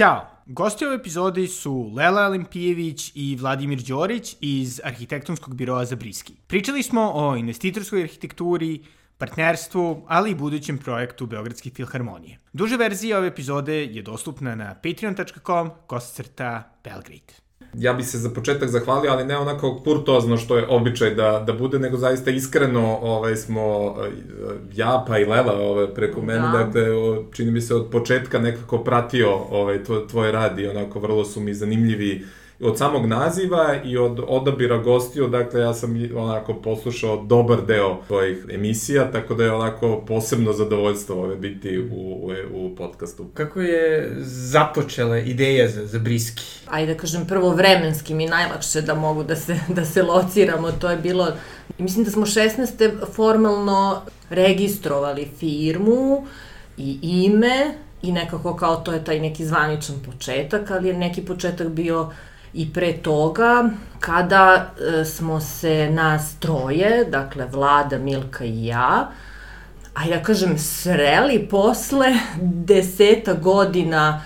Ćao! Gosti ove epizodi su Lela Olimpijević i Vladimir Đorić iz Arhitektonskog biroa za Briski. Pričali smo o investitorskoj arhitekturi, partnerstvu, ali i budućem projektu Beogradske filharmonije. Duža verzija ove epizode je dostupna na patreon.com kosacrta Belgrade. Ja bi se za početak zahvalio, ali ne onako kurtozno što je običaj da, da bude, nego zaista iskreno ovaj, smo eh, ja pa i Lela ovaj, preko mene, da. dakle, čini mi se od početka nekako pratio ovaj, tvoj, tvoj rad i onako vrlo su mi zanimljivi uh, od samog naziva i od odabira gostiju, dakle ja sam onako poslušao dobar deo tvojih emisija, tako da je onako posebno zadovoljstvo ove biti u, u, u podcastu. Kako je započela ideja za, za Briski? Ajde da kažem, prvo vremenski mi najlakše da mogu da se, da se lociramo, to je bilo, mislim da smo 16. formalno registrovali firmu i ime, i nekako kao to je taj neki zvaničan početak, ali je neki početak bio i pre toga, kada e, smo se nas troje, dakle Vlada, Milka i ja, a ja kažem sreli posle deseta godina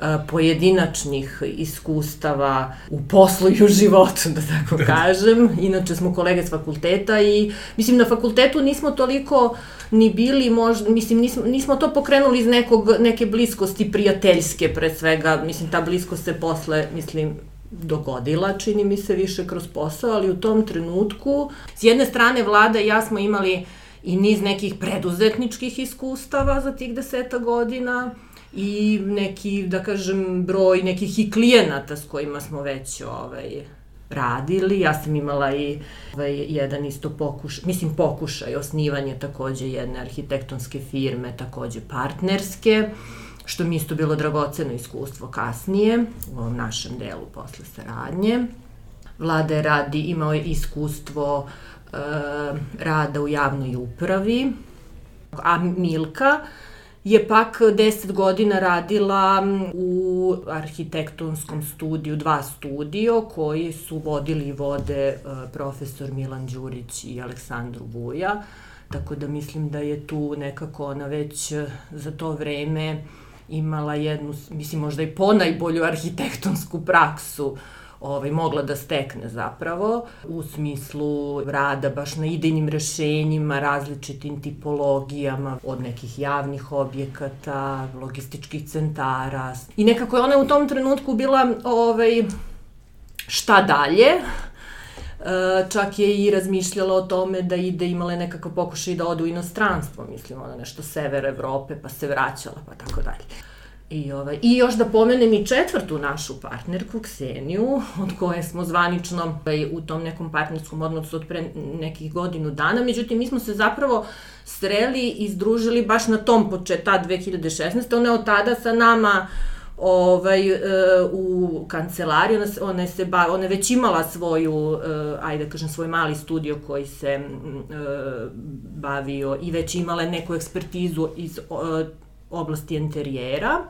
e, pojedinačnih iskustava u poslu i u životu, da tako da. kažem. Inače smo kolege s fakulteta i mislim na fakultetu nismo toliko ni bili možda, mislim nismo, nismo to pokrenuli iz nekog, neke bliskosti prijateljske pre svega, mislim ta bliskost se posle, mislim, dogodila, čini mi se, više kroz posao, ali u tom trenutku, s jedne strane vlada i ja smo imali i niz nekih preduzetničkih iskustava za tih deseta godina i neki, da kažem, broj nekih i klijenata s kojima smo već ovaj, radili. Ja sam imala i ovaj, jedan isto pokušaj, mislim pokušaj, osnivanje takođe jedne arhitektonske firme, takođe partnerske što mi isto bilo dragoceno iskustvo kasnije, u ovom našem delu posle saradnje. Vlada je radi, imao je iskustvo e, rada u javnoj upravi, a Milka je pak 10 godina radila u arhitektonskom studiju, dva studio koji su vodili i vode e, profesor Milan Đurić i Aleksandru Buja, tako da mislim da je tu nekako ona već za to vreme imala jednu, mislim možda i ponajbolju arhitektonsku praksu ovaj, mogla da stekne zapravo u smislu rada baš na idejnim rešenjima, različitim tipologijama od nekih javnih objekata, logističkih centara. I nekako je ona u tom trenutku bila ovaj, šta dalje, čak je i razmišljala o tome da ide, imala je nekakav pokušaj da ode u inostranstvo, mislim, ona nešto sever Evrope, pa se vraćala, pa tako dalje. I, ovaj, I još da pomenem i četvrtu našu partnerku, Kseniju, od koje smo zvanično ovaj, u tom nekom partnerskom odnosu od pre nekih godinu dana. Međutim, mi smo se zapravo sreli i združili baš na tom početu, ta 2016. Ona je od tada sa nama uh, ovaj, e, u kancelariji, ona, ona, se ba, ona je već imala svoju, e, ajde da kažem, svoj mali studio koji se e, bavio i već imala neku ekspertizu iz oblasti interijera.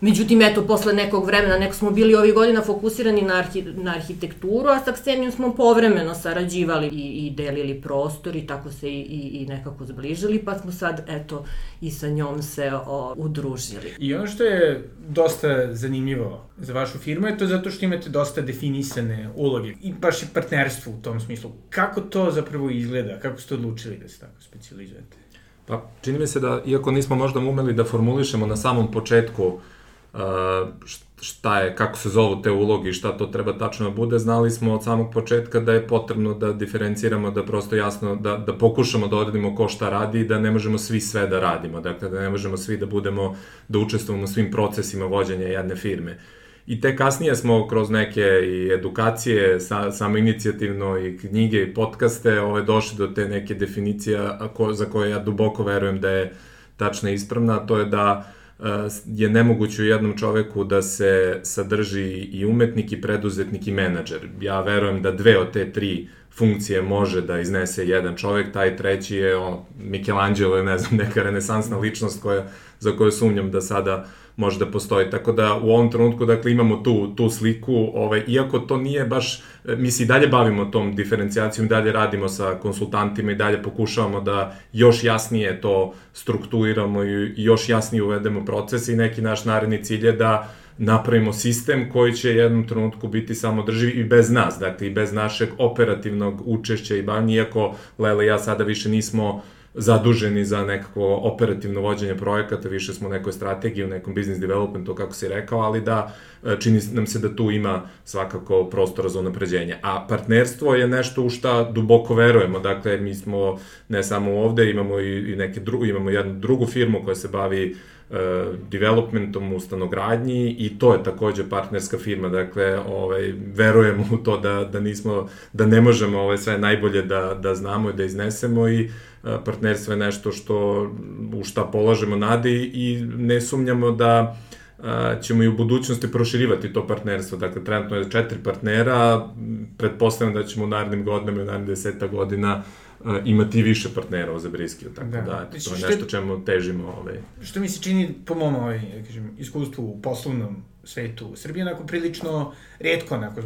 Međutim, eto, posle nekog vremena, neko smo bili ovih godina fokusirani na, arhi, na arhitekturu, a sa Ksenijom smo povremeno sarađivali i, i delili prostor i tako se i, i, i nekako zbližili, pa smo sad, eto, i sa njom se o, udružili. I ono što je dosta zanimljivo za vašu firmu je to zato što imate dosta definisane uloge i baš i partnerstvo u tom smislu. Kako to zapravo izgleda? Kako ste odlučili da se tako specializujete? Pa, čini mi se da, iako nismo možda umeli da formulišemo na samom početku šta je, kako se zovu te uloge i šta to treba tačno da bude, znali smo od samog početka da je potrebno da diferenciramo, da prosto jasno, da, da pokušamo da odredimo ko šta radi i da ne možemo svi sve da radimo, dakle da ne možemo svi da budemo, da učestvujemo svim procesima vođenja jedne firme. I te kasnije smo kroz neke i edukacije, sa, samo inicijativno i knjige i podcaste ove, došli do te neke definicije ko, za koje ja duboko verujem da je tačna i ispravna, to je da je nemoguće u jednom čoveku da se sadrži i umetnik i preduzetnik i menadžer. Ja verujem da dve od te tri funkcije može da iznese jedan čovek, taj treći je on, Michelangelo je, ne znam, neka renesansna ličnost koja za koje sumnjam da sada može da postoji. Tako da u ovom trenutku dakle, imamo tu, tu sliku, ovaj, iako to nije baš, mi se i dalje bavimo tom diferencijacijom, dalje radimo sa konsultantima i dalje pokušavamo da još jasnije to strukturiramo i još jasnije uvedemo procese i neki naš naredni cilj je da napravimo sistem koji će jednom trenutku biti samodrživ i bez nas, dakle i bez našeg operativnog učešća i bavnja, iako Lela i ja sada više nismo zaduženi za nekako operativno vođenje projekata, više smo u nekoj strategiji, u nekom business developmentu, kako si rekao, ali da e, čini nam se da tu ima svakako prostora za unapređenje. A partnerstvo je nešto u šta duboko verujemo, dakle mi smo ne samo ovde, imamo i, i neke dru, imamo jednu drugu firmu koja se bavi uh, developmentom u stanogradnji i to je takođe partnerska firma, dakle ovaj, verujemo u to da, da nismo, da ne možemo ovaj, sve najbolje da, da znamo i da iznesemo i uh, partnerstvo je nešto što, u šta polažemo nade i ne sumnjamo da ćemo i u budućnosti proširivati to partnerstvo. Dakle, trenutno je četiri partnera, pretpostavljam da ćemo u narednim godinama i u narednim deseta godina imati više partnera za Briskiju, tako da, da to je nešto čemu težimo. Ovaj. Što mi se čini, po mom ovaj, ja kažem, iskustvu u poslovnom svetu. Srbija onako prilično redko onako,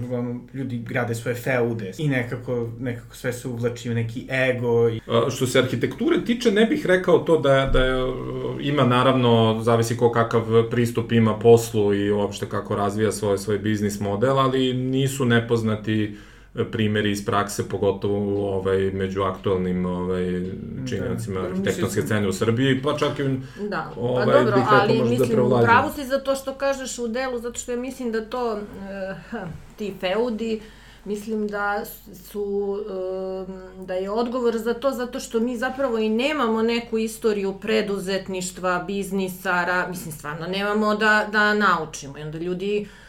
ljudi grade svoje feude i nekako, nekako sve se uvlači u neki ego. I... A, što se arhitekture tiče, ne bih rekao to da, da je, ima naravno, zavisi ko kakav pristup ima poslu i uopšte kako razvija svoj, svoj biznis model, ali nisu nepoznati uh, primeri iz prakse, pogotovo ovaj, među aktualnim ovaj, činjenicima da. arhitektonske scene u Srbiji, pa čak i da. Pa ovaj, pa dobro, ali da mislim, da pravo si za to što kažeš u delu, zato što ja mislim da to, uh, ti feudi, mislim da su uh, da je odgovor za to zato što mi zapravo i nemamo neku istoriju preduzetništva, biznisa, ra, mislim stvarno nemamo da da naučimo i onda ljudi uh,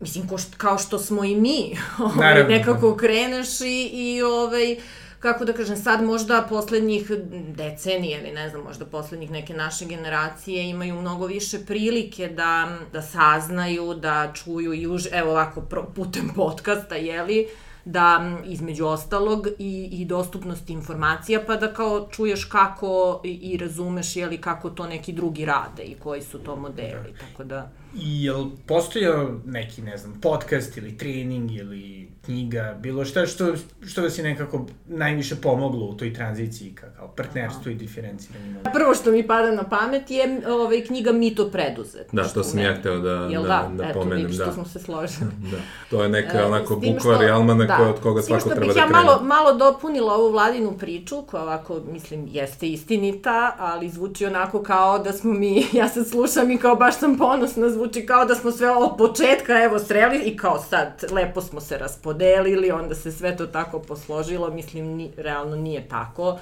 mislim, ko što, kao što smo i mi, ovaj, nekako kreneš i, i ovaj, kako da kažem, sad možda poslednjih decenije ili ne znam, možda poslednjih neke naše generacije imaju mnogo više prilike da, da saznaju, da čuju i už, evo ovako putem podcasta, jeli, da između ostalog i, i dostupnost informacija, pa da kao čuješ kako i, i razumeš jeli, kako to neki drugi rade i koji su to modeli, tako da... I jel postojao neki, ne znam, podcast ili trening ili knjiga, bilo šta što, što vas je nekako najviše pomoglo u toj tranziciji ka, kao partnerstvo Aha. i diferenciranje? Prvo što mi pada na pamet je ovaj, knjiga Mito preduzet. Da, to sam ja hteo da, Jel da, da, da eto, pomenem. Eto, da. smo se složili. da. To je neka e, onako bukvar i almanak da, od koga svako treba da krene. ja malo, malo dopunila ovu vladinu priču, koja ovako, mislim, jeste istinita, ali zvuči onako kao da smo mi, ja se slušam i kao baš sam ponosna, zvuči kao da smo sve od početka, evo, sreli i kao sad, lepo smo se raspodelili, onda se sve to tako posložilo, mislim, ni, realno nije tako,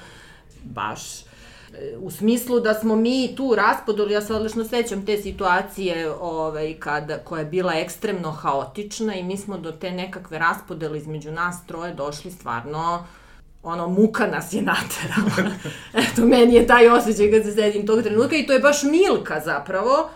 baš u smislu da smo mi tu raspodoli, ja se odlično sećam te situacije ovaj, kada, koja je bila ekstremno haotična i mi smo do te nekakve raspodele između nas troje došli stvarno ono, muka nas je naterala. Eto, meni je taj osjećaj kad se sedim tog trenutka i to je baš Milka zapravo,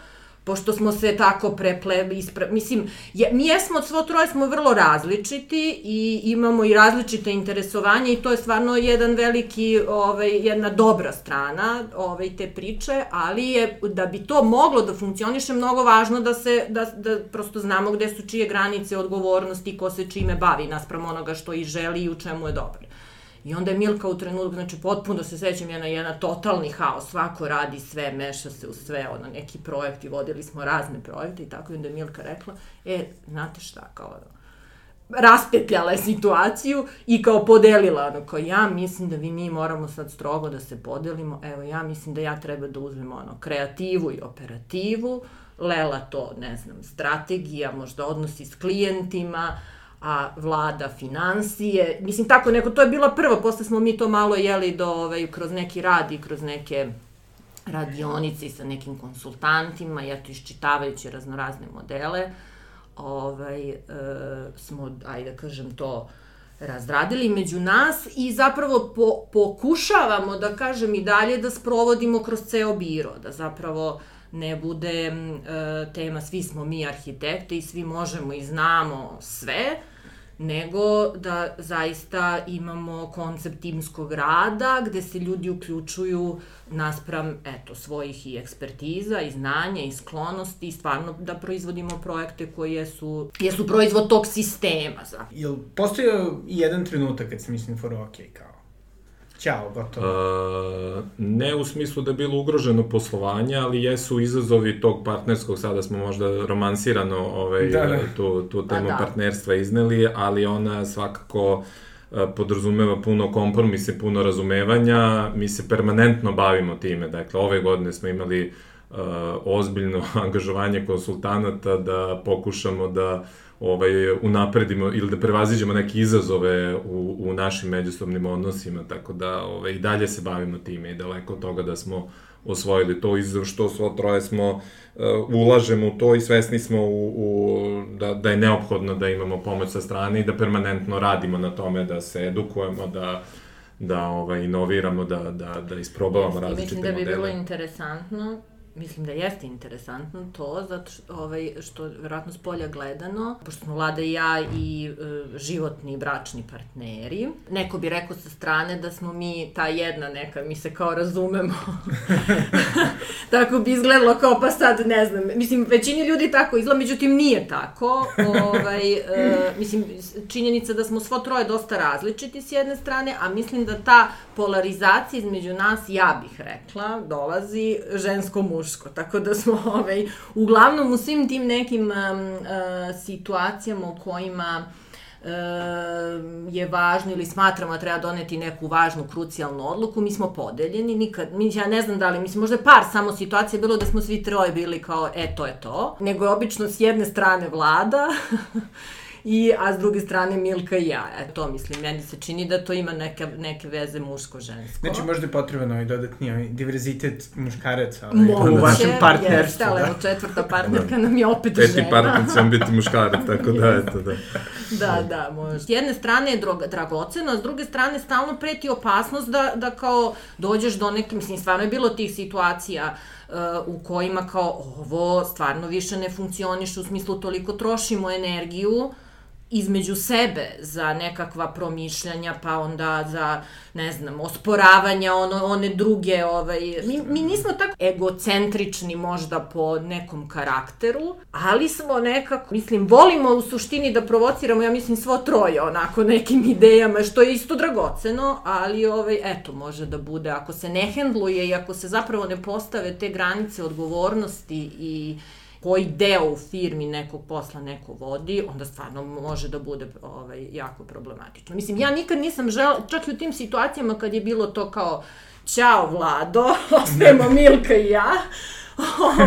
pošto smo se tako preple, ispre, mislim, je, mi jesmo, svo troje smo vrlo različiti i imamo i različite interesovanje i to je stvarno jedan veliki, ovaj, jedna dobra strana ovaj, te priče, ali je, da bi to moglo da funkcioniše, mnogo važno da se, da, da prosto znamo gde su čije granice odgovornosti, ko se čime bavi naspram onoga što i želi i u čemu je dobro. I onda je Milka u trenutku, znači potpuno se sećam jedna, jedna totalni haos, svako radi sve, meša se u sve, ono, neki projekti, vodili smo razne projekte i tako, i onda je Milka rekla, e, znate šta, kao ono, raspetljala je situaciju i kao podelila, ono, kao ja mislim da vi mi moramo sad strogo da se podelimo, evo, ja mislim da ja treba da uzmem, ono, kreativu i operativu, Lela to, ne znam, strategija, možda odnosi s klijentima, uh, a vlada financije. Mislim, tako neko, to je bila prva, posle smo mi to malo jeli do, ovaj, kroz neki rad i kroz neke radionice i sa nekim konsultantima, ja to iščitavajući raznorazne modele, ovaj, e, smo, ajde da kažem to, razradili među nas i zapravo po, pokušavamo, da kažem i dalje, da sprovodimo kroz ceo biro, da zapravo ne bude e, tema svi smo mi arhitekte i svi možemo i znamo sve, nego da zaista imamo koncept timskog rada gde se ljudi uključuju naspram eto, svojih i ekspertiza i znanja i sklonosti i stvarno da proizvodimo projekte koji jesu, jesu proizvod tog sistema. Jel postojao i jedan trenutak kad sam mislim for ok, kao Ćao, gotovo. Uh, ne u smislu da je bilo ugroženo poslovanje, ali jesu izazovi tog partnerskog, sada smo možda romansirano ovaj, da, da. tu, tu pa temu da. partnerstva izneli, ali ona svakako podrazumeva puno kompromise, puno razumevanja, mi se permanentno bavimo time, dakle ove godine smo imali uh, ozbiljno angažovanje konsultanata da pokušamo da uh, ovaj, unapredimo ili da prevaziđemo neke izazove u, u našim međusobnim odnosima, tako da ovaj, i dalje se bavimo time i daleko od toga da smo osvojili to izazov što svo troje smo uh, ulažemo u to i svesni smo u, u, da, da je neophodno da imamo pomoć sa strane i da permanentno radimo na tome da se edukujemo, da da ovaj, inoviramo, da, da, da isprobavamo različite modele. Mislim da bi modele. bilo interesantno mislim da jeste interesantno to, zato što, ovaj, što verovatno s polja gledano, pošto smo Vlada i ja i e, životni bračni partneri, neko bi rekao sa strane da smo mi ta jedna neka, mi se kao razumemo. tako bi izgledalo kao pa sad ne znam, mislim većini ljudi tako izgleda, međutim nije tako. Ovaj, e, mislim, činjenica da smo svo troje dosta različiti s jedne strane, a mislim da ta polarizacija između nas, ja bih rekla, dolazi žensko-muško muško, tako da smo ovaj, uglavnom u svim tim nekim um, uh, situacijama u kojima uh, je važno ili smatramo da treba doneti neku važnu, krucijalnu odluku, mi smo podeljeni, nikad, mi, ja ne znam da li, mislim, možda par samo situacija bilo da smo svi troje bili kao, e, to je to, nego je obično s jedne strane vlada, i, a s druge strane Milka i ja. E, to mislim, meni se čini da to ima neke, neke veze muško-žensko. Znači možda je potreban ovaj dodatni ovaj diverzitet muškaraca ovaj, Moguće, u vašem partnerstvu. Jeste, ali evo četvrta partnerka da. nam je opet Peti žena. Peti partner će biti muškarac, tako da, eto, da. Da, da, može. S jedne strane je drog, dragoceno, a s druge strane stalno preti opasnost da, da kao dođeš do neke, mislim, stvarno je bilo tih situacija uh, u kojima kao ovo stvarno više ne funkcioniš u smislu toliko trošimo energiju, između sebe za nekakva promišljanja, pa onda za, ne znam, osporavanja ono, one druge, ovaj, mi, mi nismo tako egocentrični možda po nekom karakteru, ali smo nekako, mislim, volimo u suštini da provociramo, ja mislim, svo troje onako nekim idejama, što je isto dragoceno, ali, ovaj, eto, može da bude, ako se ne hendluje i ako se zapravo ne postave te granice odgovornosti i koji deo u firmi nekog posla neko vodi, onda stvarno može da bude ovaj, jako problematično. Mislim, ja nikad nisam žela, čak i u tim situacijama kad je bilo to kao Ćao Vlado, ostajemo Milka i ja,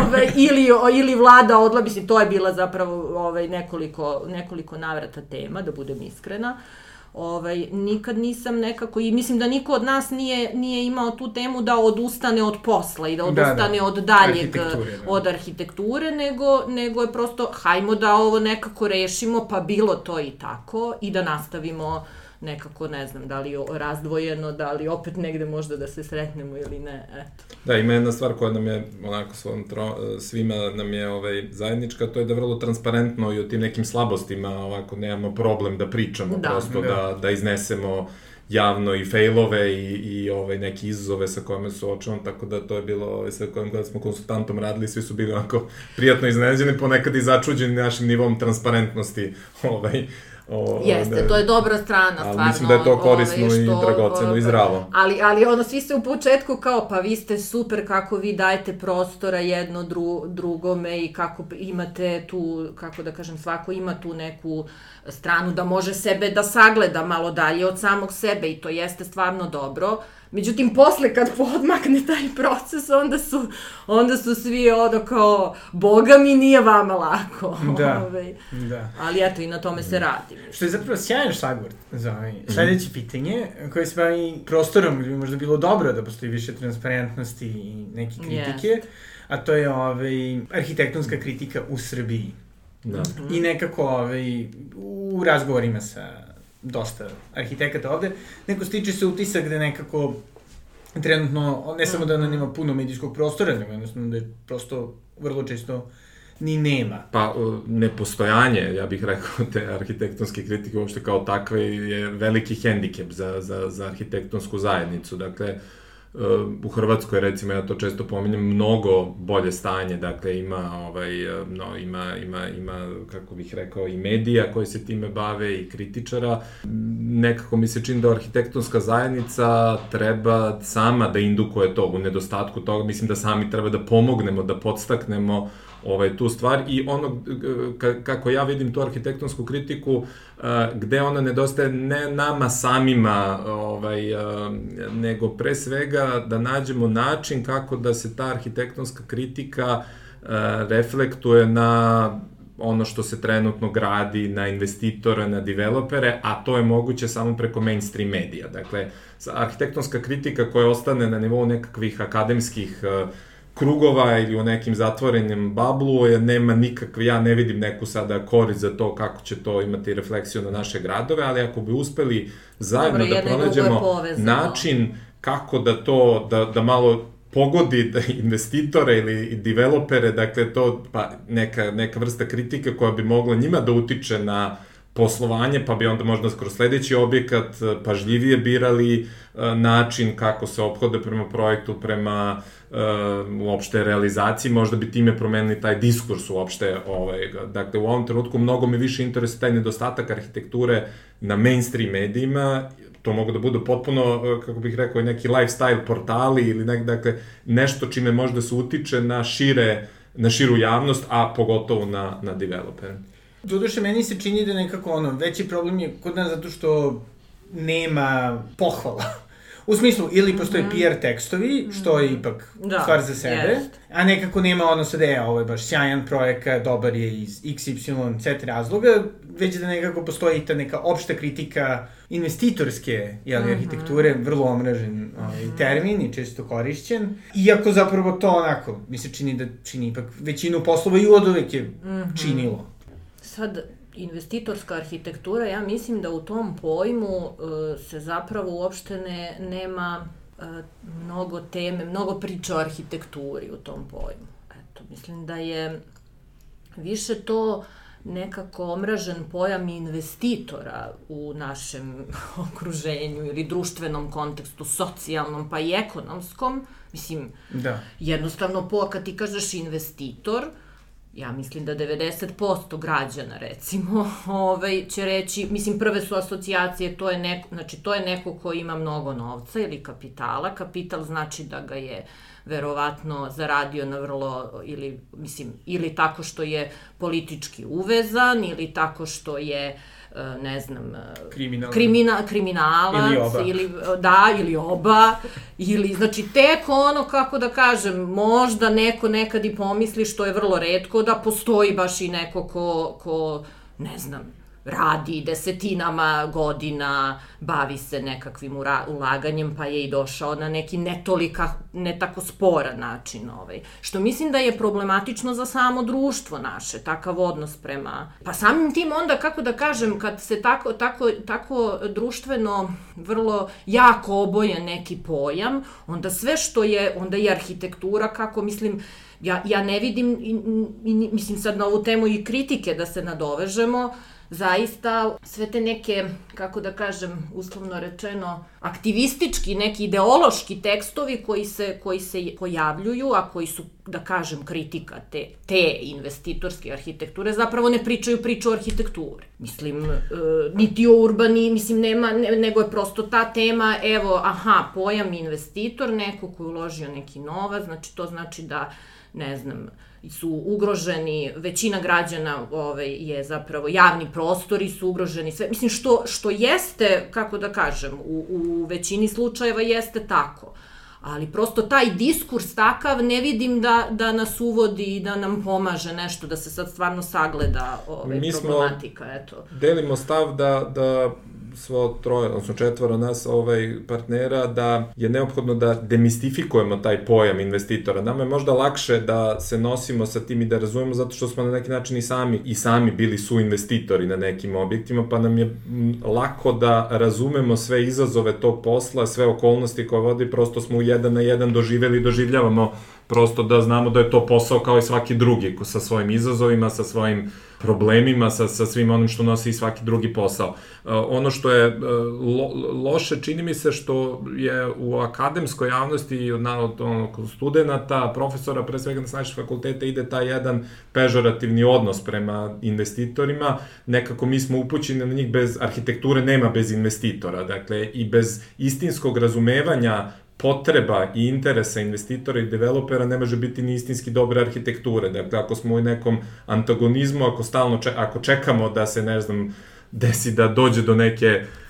ove, ili, ili vlada odla, mislim, to je bila zapravo ovaj, nekoliko, nekoliko navrata tema, da budem iskrena. Uh, ovaj, nikad nisam nekako, i mislim da niko od nas nije, nije imao tu temu da odustane od posla i da odustane da, da. od daljeg, arhitekture, da. od arhitekture, nego, nego je prosto, hajmo da ovo nekako rešimo, pa bilo to i tako, i da nastavimo nekako, ne znam, da li razdvojeno, da li opet negde možda da se sretnemo ili ne, eto. Da, ima jedna stvar koja nam je, onako, svom tro, svima nam je ovaj, zajednička, to je da vrlo transparentno i o tim nekim slabostima, ovako, nemamo problem da pričamo, da. prosto da, da, da iznesemo javno i failove i, i ovaj, neki izazove sa kojima se očevom, tako da to je bilo ovaj, sa kojim kada smo konsultantom radili, svi su bili onako prijatno iznenađeni, ponekad i začuđeni našim nivom transparentnosti ovaj, O, Jeste, ne, to je dobra strana, ali stvarno. Mislim da je to korisno ove, što, i dragoceno i zdravo. Ali, ali ono, svi se u početku kao, pa vi ste super kako vi dajete prostora jedno dru, drugome i kako imate tu, kako da kažem, svako ima tu neku stranu da može sebe da sagleda malo dalje od samog sebe i to jeste stvarno dobro Međutim, posle kad podmakne taj proces, onda su, onda su svi ono kao, boga mi nije vama lako. Da, Ove, ovaj. da. Ali eto, i na tome se radi. Što je zapravo sjajan šlagvort za ovaj. Sledeće mm. pitanje, koje se bavi prostorom, gde bi možda bilo dobro da postoji više transparentnosti i neke kritike, yes. a to je ovaj, arhitektonska kritika u Srbiji. Da. I nekako ovaj, u razgovorima sa dosta arhitekata ovde, neko stiče se utisak da nekako trenutno, ne samo da ona nema puno medijskog prostora, nego jednostavno da je prosto vrlo često ni nema. Pa, nepostojanje, ja bih rekao, te arhitektonske kritike uopšte kao takve je veliki hendikep za, za, za arhitektonsku zajednicu. Dakle, u Hrvatskoj recimo ja to često pominjem mnogo bolje stanje dakle ima ovaj no ima ima ima kako bih rekao i medija koji se time bave i kritičara. Nekako mi se čini da arhitektonska zajednica treba sama da indukuje to u nedostatku toga. Mislim da sami treba da pomognemo da podstaknemo ovaj, tu stvar i ono kako ja vidim tu arhitektonsku kritiku gde ona nedostaje ne nama samima ovaj, nego pre svega da nađemo način kako da se ta arhitektonska kritika reflektuje na ono što se trenutno gradi na investitore, na developere, a to je moguće samo preko mainstream medija. Dakle, arhitektonska kritika koja ostane na nivou nekakvih akademskih uh, krugova ili u nekim zatvorenim bablu, je nema nikakve, ja ne vidim neku sada korist za to kako će to imati refleksiju na naše gradove, ali ako bi uspeli zajedno Dobro, da pronađemo način kako da to, da, da malo pogodi da investitore ili developere, dakle to pa neka, neka vrsta kritike koja bi mogla njima da utiče na poslovanje, pa bi onda možda kroz sledeći objekat pažljivije birali način kako se ophode prema projektu, prema uh, uopšte realizaciji, možda bi time promenili taj diskurs uopšte. Ovaj, dakle, u ovom trenutku mnogo me više interesuje taj nedostatak arhitekture na mainstream medijima, to mogu da budu potpuno, kako bih rekao, neki lifestyle portali ili nek, dakle, nešto čime možda se utiče na šire na širu javnost, a pogotovo na, na developere. Doduše, meni se čini da nekako ono, veći problem je kod nas zato što nema pohvala. U smislu, ili postoje mm. PR tekstovi, što je ipak da, stvar za sebe, jest. a nekako nema ono sad, e, ovo je baš sjajan projekat, dobar je iz XY, Z razloga, već da nekako postoji ta neka opšta kritika investitorske jeli, mm -hmm. arhitekture, vrlo omražen ovaj, mhm. termin i često korišćen. Iako zapravo to onako, mi se čini da čini ipak većinu poslova i od uvek je mm -hmm. činilo. Sad, investitorska arhitektura, ja mislim da u tom pojmu uh, se zapravo uopšte ne, nema uh, mnogo teme, mnogo priča o arhitekturi u tom pojmu. Eto, mislim da je više to nekako omražen pojam investitora u našem okruženju ili društvenom kontekstu, socijalnom pa i ekonomskom. Mislim, da. jednostavno po, kad ti kažeš investitor, uh, ja mislim da 90% građana recimo ovaj, će reći, mislim prve su asocijacije, to je neko, znači to je neko ko ima mnogo novca ili kapitala, kapital znači da ga je verovatno zaradio na vrlo, ili, mislim, ili tako što je politički uvezan, ili tako što je uh, ne znam, e, Kriminal. krimina, kriminalac, ili, oba. ili da, ili oba, ili, znači, tek ono, kako da kažem, možda neko nekad i pomisli, što je vrlo redko, da postoji baš i neko ko, ko ne znam, radi desetinama godina, bavi se nekakvim ulaganjem, pa je i došao na neki ne tolika, ne tako sporan način. Ovaj. Što mislim da je problematično za samo društvo naše, takav odnos prema... Pa samim tim onda, kako da kažem, kad se tako, tako, tako društveno vrlo jako oboje neki pojam, onda sve što je, onda i arhitektura, kako mislim, ja, ja ne vidim, i, i, mislim sad na ovu temu i kritike da se nadovežemo, zaista sve te neke, kako da kažem, uslovno rečeno, aktivistički, neki ideološki tekstovi koji se, koji se pojavljuju, a koji su, da kažem, kritika te, te investitorske arhitekture, zapravo ne pričaju priču o arhitekturi. Mislim, e, niti o urbani, mislim, nema, ne, nego je prosto ta tema, evo, aha, pojam investitor, neko koji uložio neki novac, znači to znači da, ne znam, su ugroženi, većina građana ovaj, je zapravo javni prostori su ugroženi, sve, mislim što, što jeste, kako da kažem, u, u većini slučajeva jeste tako. Ali prosto taj diskurs takav ne vidim da, da nas uvodi i da nam pomaže nešto, da se sad stvarno sagleda ovaj, Mi problematika. Eto. delimo stav da, da svo troje, odnosno četvoro nas ovaj, partnera, da je neophodno da demistifikujemo taj pojam investitora. Nama je možda lakše da se nosimo sa tim i da razumemo zato što smo na neki način i sami, i sami bili su investitori na nekim objektima, pa nam je lako da razumemo sve izazove tog posla, sve okolnosti koje vodi, prosto smo u jedan na jedan doživeli i doživljavamo prosto da znamo da je to posao kao i svaki drugi, sa svojim izazovima, sa svojim problemima, sa, sa svim onim što nosi i svaki drugi posao. Uh, ono što je uh, lo, loše, čini mi se što je u akademskoj javnosti od, od, od studenta, profesora, pre svega na naših fakulteta, ide taj jedan pežorativni odnos prema investitorima. Nekako mi smo upućeni na njih bez arhitekture, nema bez investitora. Dakle, i bez istinskog razumevanja potreba i interesa investitora i developera ne može biti ni istinski dobre arhitekture. Dakle, ako smo u nekom antagonizmu, ako stalno ako čekamo da se, ne znam, desi da dođe do neke uh,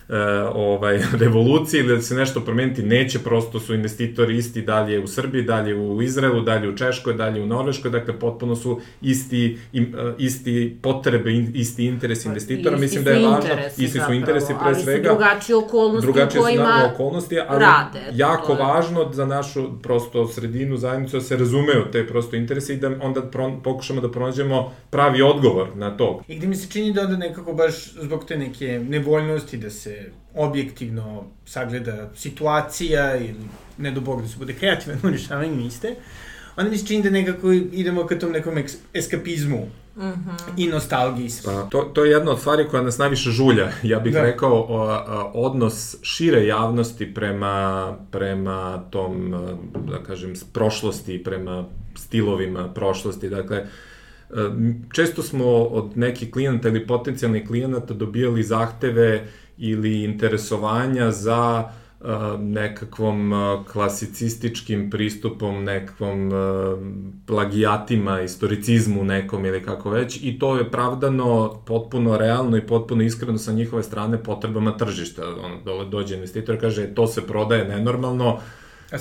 ovaj, revolucije ili da se nešto promeniti, neće, prosto su investitori isti dalje u Srbiji, dalje u Izraelu, dalje u Češkoj, dalje u Norveškoj, dakle potpuno su isti, im, e, isti potrebe, isti interes pa, investitora, mislim da je važno, isti su zapravo, interesi pre svega. Ali su drugačije okolnosti drugačije u kojima okolnosti, ali rade. Jako važno za našu prosto sredinu zajednicu da se razumeju te prosto interese i da onda pro, pokušamo da pronađemo pravi odgovor na to. I gde mi se čini da onda nekako baš zbog te neke nevoljnosti da se objektivno sagleda situacija ili ne do Bog da se bude kreativan u rešavanju iste, onda mi se čini da nekako idemo ka tom nekom eskapizmu Mm -hmm. i nostalgiji. Pa, to, to je jedna od stvari koja nas najviše žulja. Ja bih da. rekao o, o, odnos šire javnosti prema, prema tom, da kažem, prošlosti, prema stilovima prošlosti. Dakle, često smo od nekih klijenata ili potencijalnih klijenata dobijali zahteve ili interesovanja za nekakvom klasicističkim pristupom, nekakvom plagijatima, istoricizmu nekom ili kako već i to je pravdano potpuno realno i potpuno iskreno sa njihove strane potrebama tržišta. On dole dođe investitor i kaže to se prodaje nenormalno,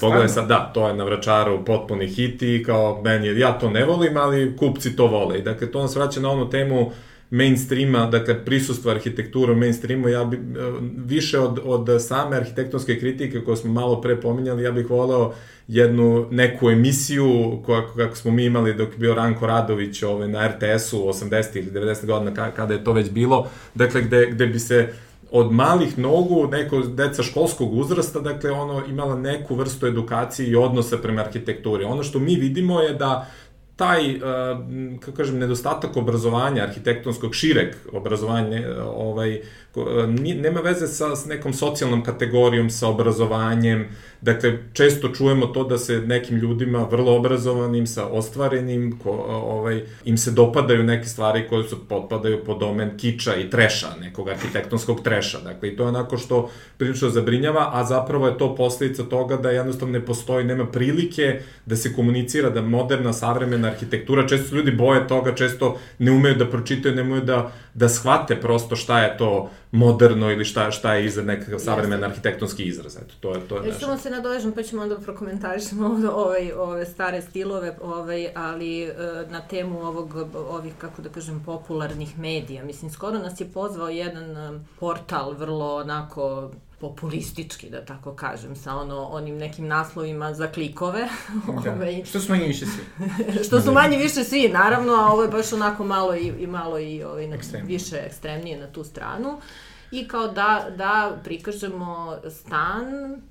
Pogledaj sad, da, to je na vračaru potpuni hit i kao meni, ja to ne volim, ali kupci to vole. I dakle, to nas vraća na onu temu uh, mainstreama, dakle prisustva arhitektura u mainstreamu, ja bi, e, više od, od same arhitektonske kritike koje smo malo pre pominjali, ja bih voleo jednu neku emisiju koja, kako smo mi imali dok je bio Ranko Radović ovaj, na RTS-u 80. ili 90. godina kada je to već bilo, dakle gde, gde bi se od malih nogu, neko deca školskog uzrasta, dakle ono imala neku vrstu edukacije i odnosa prema arhitekturi. Ono što mi vidimo je da taj, uh, kako kažem, nedostatak obrazovanja, arhitektonskog šireg obrazovanja, ovaj, nema veze sa, s nekom socijalnom kategorijom, sa obrazovanjem, dakle, često čujemo to da se nekim ljudima vrlo obrazovanim, sa ostvarenim, ko, ovaj, im se dopadaju neke stvari koje su potpadaju po domen kiča i treša, nekog arhitektonskog treša, dakle, i to je onako što prilično zabrinjava, a zapravo je to posledica toga da jednostavno ne postoji, nema prilike da se komunicira, da moderna, savremena arhitektura, često ljudi boje toga, često ne umeju da pročitaju, ne umeju da, da shvate prosto šta je to moderno ili šta, šta je iza nekakav savremen arhitektonski izraz. Eto, to je, to je nešto. Samo se nadovežem, pa ćemo onda prokomentarišemo ovaj, ove stare stilove, ovaj, ali e, na temu ovog, ovih, kako da kažem, popularnih medija. Mislim, skoro nas je pozvao jedan e, portal vrlo onako populistički, da tako kažem, sa ono, onim nekim naslovima za klikove. Da. ovaj, što su manje više svi. što su manje više svi, naravno, a ovo je baš onako malo i, i malo i ovaj, na, više ekstremnije na tu stranu. I kao da, da prikažemo stan,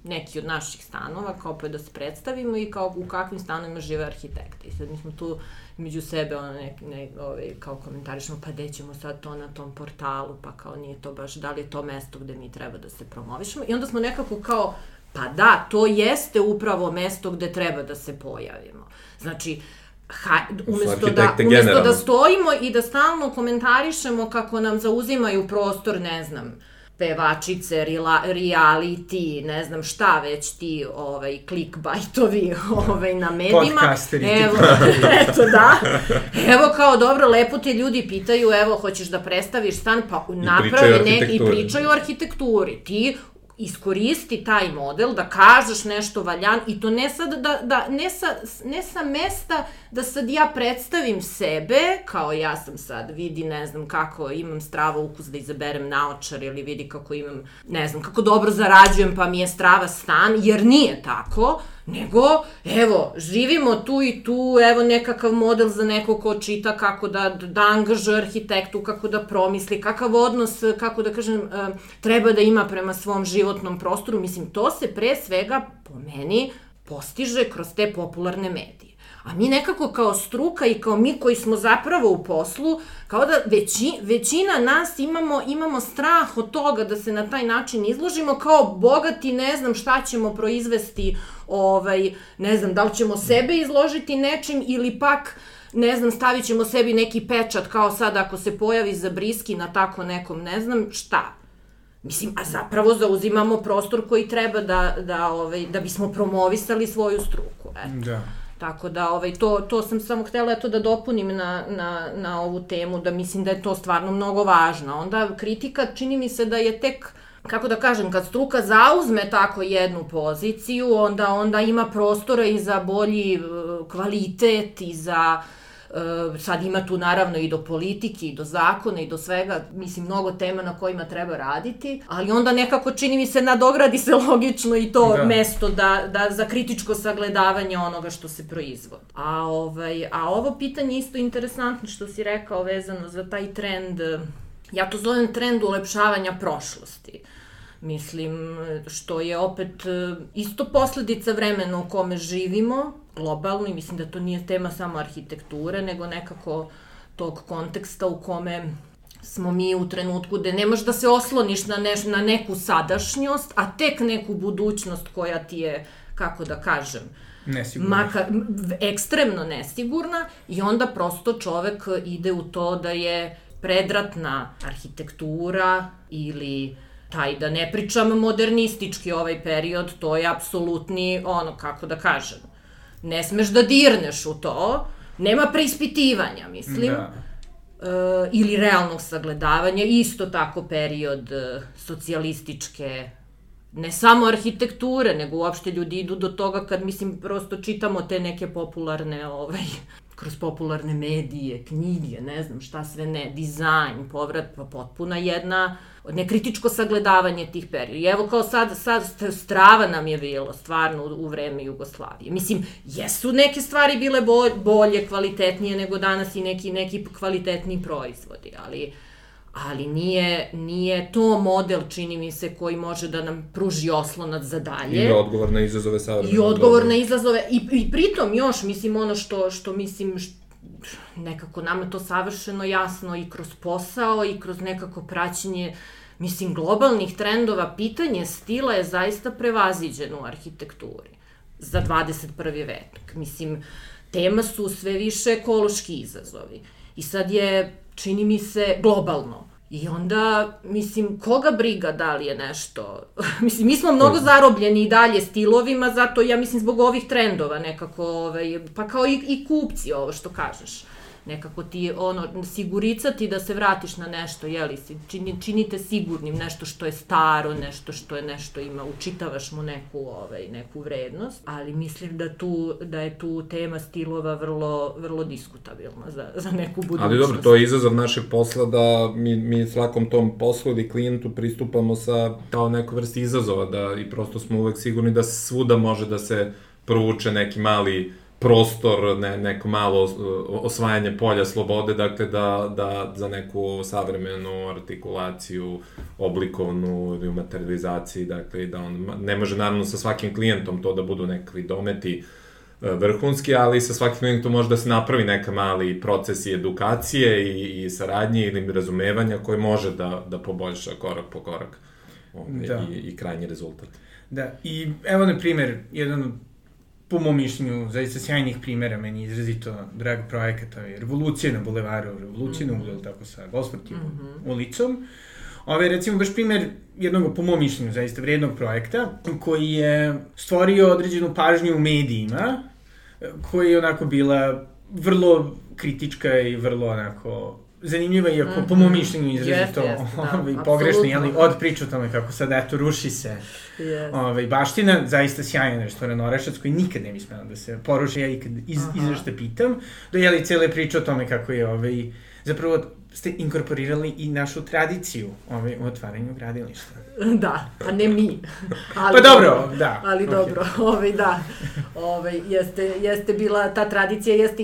neki od naših stanova, kao pa da se predstavimo i kao u kakvim stanovima žive arhitekti. I sad mi smo tu među sebe ono ne, ne, ovaj, kao komentarišemo pa gde ćemo sad to na tom portalu, pa kao nije to baš, da li je to mesto gde mi treba da se promovišemo? I onda smo nekako kao pa da, to jeste upravo mesto gde treba da se pojavimo. Znači, ha, umesto, da, umesto da stojimo i da stalno komentarišemo kako nam zauzimaju prostor, ne znam, pevačice, rila, reality, ne znam šta već ti ovaj, clickbaitovi ovaj, na medijima. Podcasteri. Evo, eto da. Evo kao dobro, lepo te ljudi pitaju, evo hoćeš da predstaviš stan, pa napravi ne, i pričaju o arhitekturi. Ti iskoristi taj model da kažeš nešto valjan i to ne sad da, da ne, sa, ne sa mesta da sad ja predstavim sebe kao ja sam sad vidi ne znam kako imam strava ukus da izaberem naočar ili vidi kako imam ne znam kako dobro zarađujem pa mi je strava stan jer nije tako nego, evo, živimo tu i tu, evo nekakav model za neko ko čita kako da, da angažuje arhitektu, kako da promisli, kakav odnos, kako da kažem, eh, treba da ima prema svom životnom prostoru. Mislim, to se pre svega, po meni, postiže kroz te popularne medije. A mi nekako kao struka i kao mi koji smo zapravo u poslu, kao da veći, većina nas imamo, imamo strah od toga da se na taj način izložimo, kao bogati ne znam šta ćemo proizvesti, ovaj, ne znam da li ćemo sebe izložiti nečim ili pak ne znam, stavit ćemo sebi neki pečat kao sad ako se pojavi za briski na tako nekom, ne znam šta. Mislim, a zapravo zauzimamo prostor koji treba da, da, ovaj, da bismo promovisali svoju struku. Eto. Da. Tako da, ovaj, to, to sam samo htela eto da dopunim na, na, na ovu temu, da mislim da je to stvarno mnogo važno. Onda kritika čini mi se da je tek kako da kažem, kad struka zauzme tako jednu poziciju, onda onda ima prostora i za bolji eh, kvalitet i za uh, sad ima tu naravno i do politike i do zakona i do svega, mislim, mnogo tema na kojima treba raditi, ali onda nekako čini mi se nadogradi se logično i to da. mesto da, da za kritičko sagledavanje onoga što se proizvodi. A, ovaj, a ovo pitanje isto interesantno što si rekao vezano za taj trend, ja to zovem trend ulepšavanja prošlosti. Mislim, što je opet e, isto posledica vremena u kome živimo, globalno, i mislim da to nije tema samo arhitekture, nego nekako tog konteksta u kome smo mi u trenutku gde ne možeš da se osloniš na, neš, na neku sadašnjost, a tek neku budućnost koja ti je, kako da kažem, Nesigurna. Maka, ekstremno nesigurna i onda prosto čovek ide u to da je predratna arhitektura ili taj, da ne pričam modernistički ovaj period, to je apsolutni, ono, kako da kažem, ne smeš da dirneš u to, nema preispitivanja, mislim. Da. E, ili realnog sagledavanja, isto tako period e, socijalističke ne samo arhitekture, nego uopšte ljudi idu do toga kad, mislim, prosto čitamo te neke popularne, ovaj, kroz popularne medije, knjige, ne znam šta sve ne, dizajn, povrat, pa potpuna jedna nekritičko sagledavanje tih perioda. I evo kao sad, sad strava nam je bilo stvarno u, u vreme Jugoslavije. Mislim, jesu neke stvari bile bolje, kvalitetnije nego danas i neki, neki kvalitetni proizvodi, ali ali nije, nije to model, čini mi se, koji može da nam pruži oslonac za dalje. I odgovor na izazove savremena. I odgovor na izazove, i, i pritom još, mislim, ono što, što mislim, što, nekako nama to savršeno jasno i kroz posao i kroz nekako praćenje mislim globalnih trendova, pitanje stila je zaista prevaziđeno u arhitekturi za 21. vek. Mislim, tema su sve više ekološki izazovi. I sad je, čini mi se, globalno. I onda, mislim, koga briga da li je nešto... mislim, mi smo mnogo zarobljeni i dalje stilovima, zato ja mislim zbog ovih trendova nekako, ovaj, pa kao i, i kupci ovo što kažeš nekako ti ono siguricati da se vratiš na nešto, jeli, čini, činite sigurnim nešto što je staro, nešto što je nešto ima, učitavaš mu neku ovaj neku vrednost, ali mislim da tu da je tu tema stilova vrlo vrlo diskutabilna za za neku budućnost. Ali dobro, to je izazov našeg posla da mi mi svakom tom poslu ili klijentu pristupamo sa kao neku vrsti izazova da i prosto smo uvek sigurni da svuda može da se provuče neki mali prostor, ne, neko malo osvajanje polja slobode, dakle da, da za neku savremenu artikulaciju, oblikovnu ili u materializaciji, dakle da on ne može naravno sa svakim klijentom to da budu nekakvi dometi e, vrhunski, ali sa svakim klijentom može da se napravi neka mali proces i edukacije i, i saradnje ili razumevanja koji može da, da poboljša korak po korak ovaj, da. i, i krajnji rezultat. Da, i evo na primer, jedan po mom mišljenju, zaista sjajnih primera, meni izrazito drag projekat, je Revolucija na bulevaru, Revolucija mm -hmm. na uglu, tako sa Gosfortivom mm -hmm. ulicom. Ove, recimo, baš primer jednog, po mom mišljenju, zaista vrednog projekta, koji je stvorio određenu pažnju u medijima, koja je onako bila vrlo kritička i vrlo onako zanimljiva, iako mm -hmm. po mom mhm. mišljenju izrazito yes, yes, da, ovaj, pogrešno, jeli, od priča o tome kako sad, eto, ruši se yes. ovaj, baština, zaista sjajan restoranorašac koji nikad ne bi smela da se poruši, ja i kad iz, izašte pitam, do jeli cele priče o tome kako je ovaj, zapravo ste inkorporirali i našu tradiciju ovaj, u otvaranju gradilišta. Da, a ne mi. Ali pa dobro, da. Ali okay. dobro, ovaj, da. Ovaj, jeste, jeste bila, ta tradicija jeste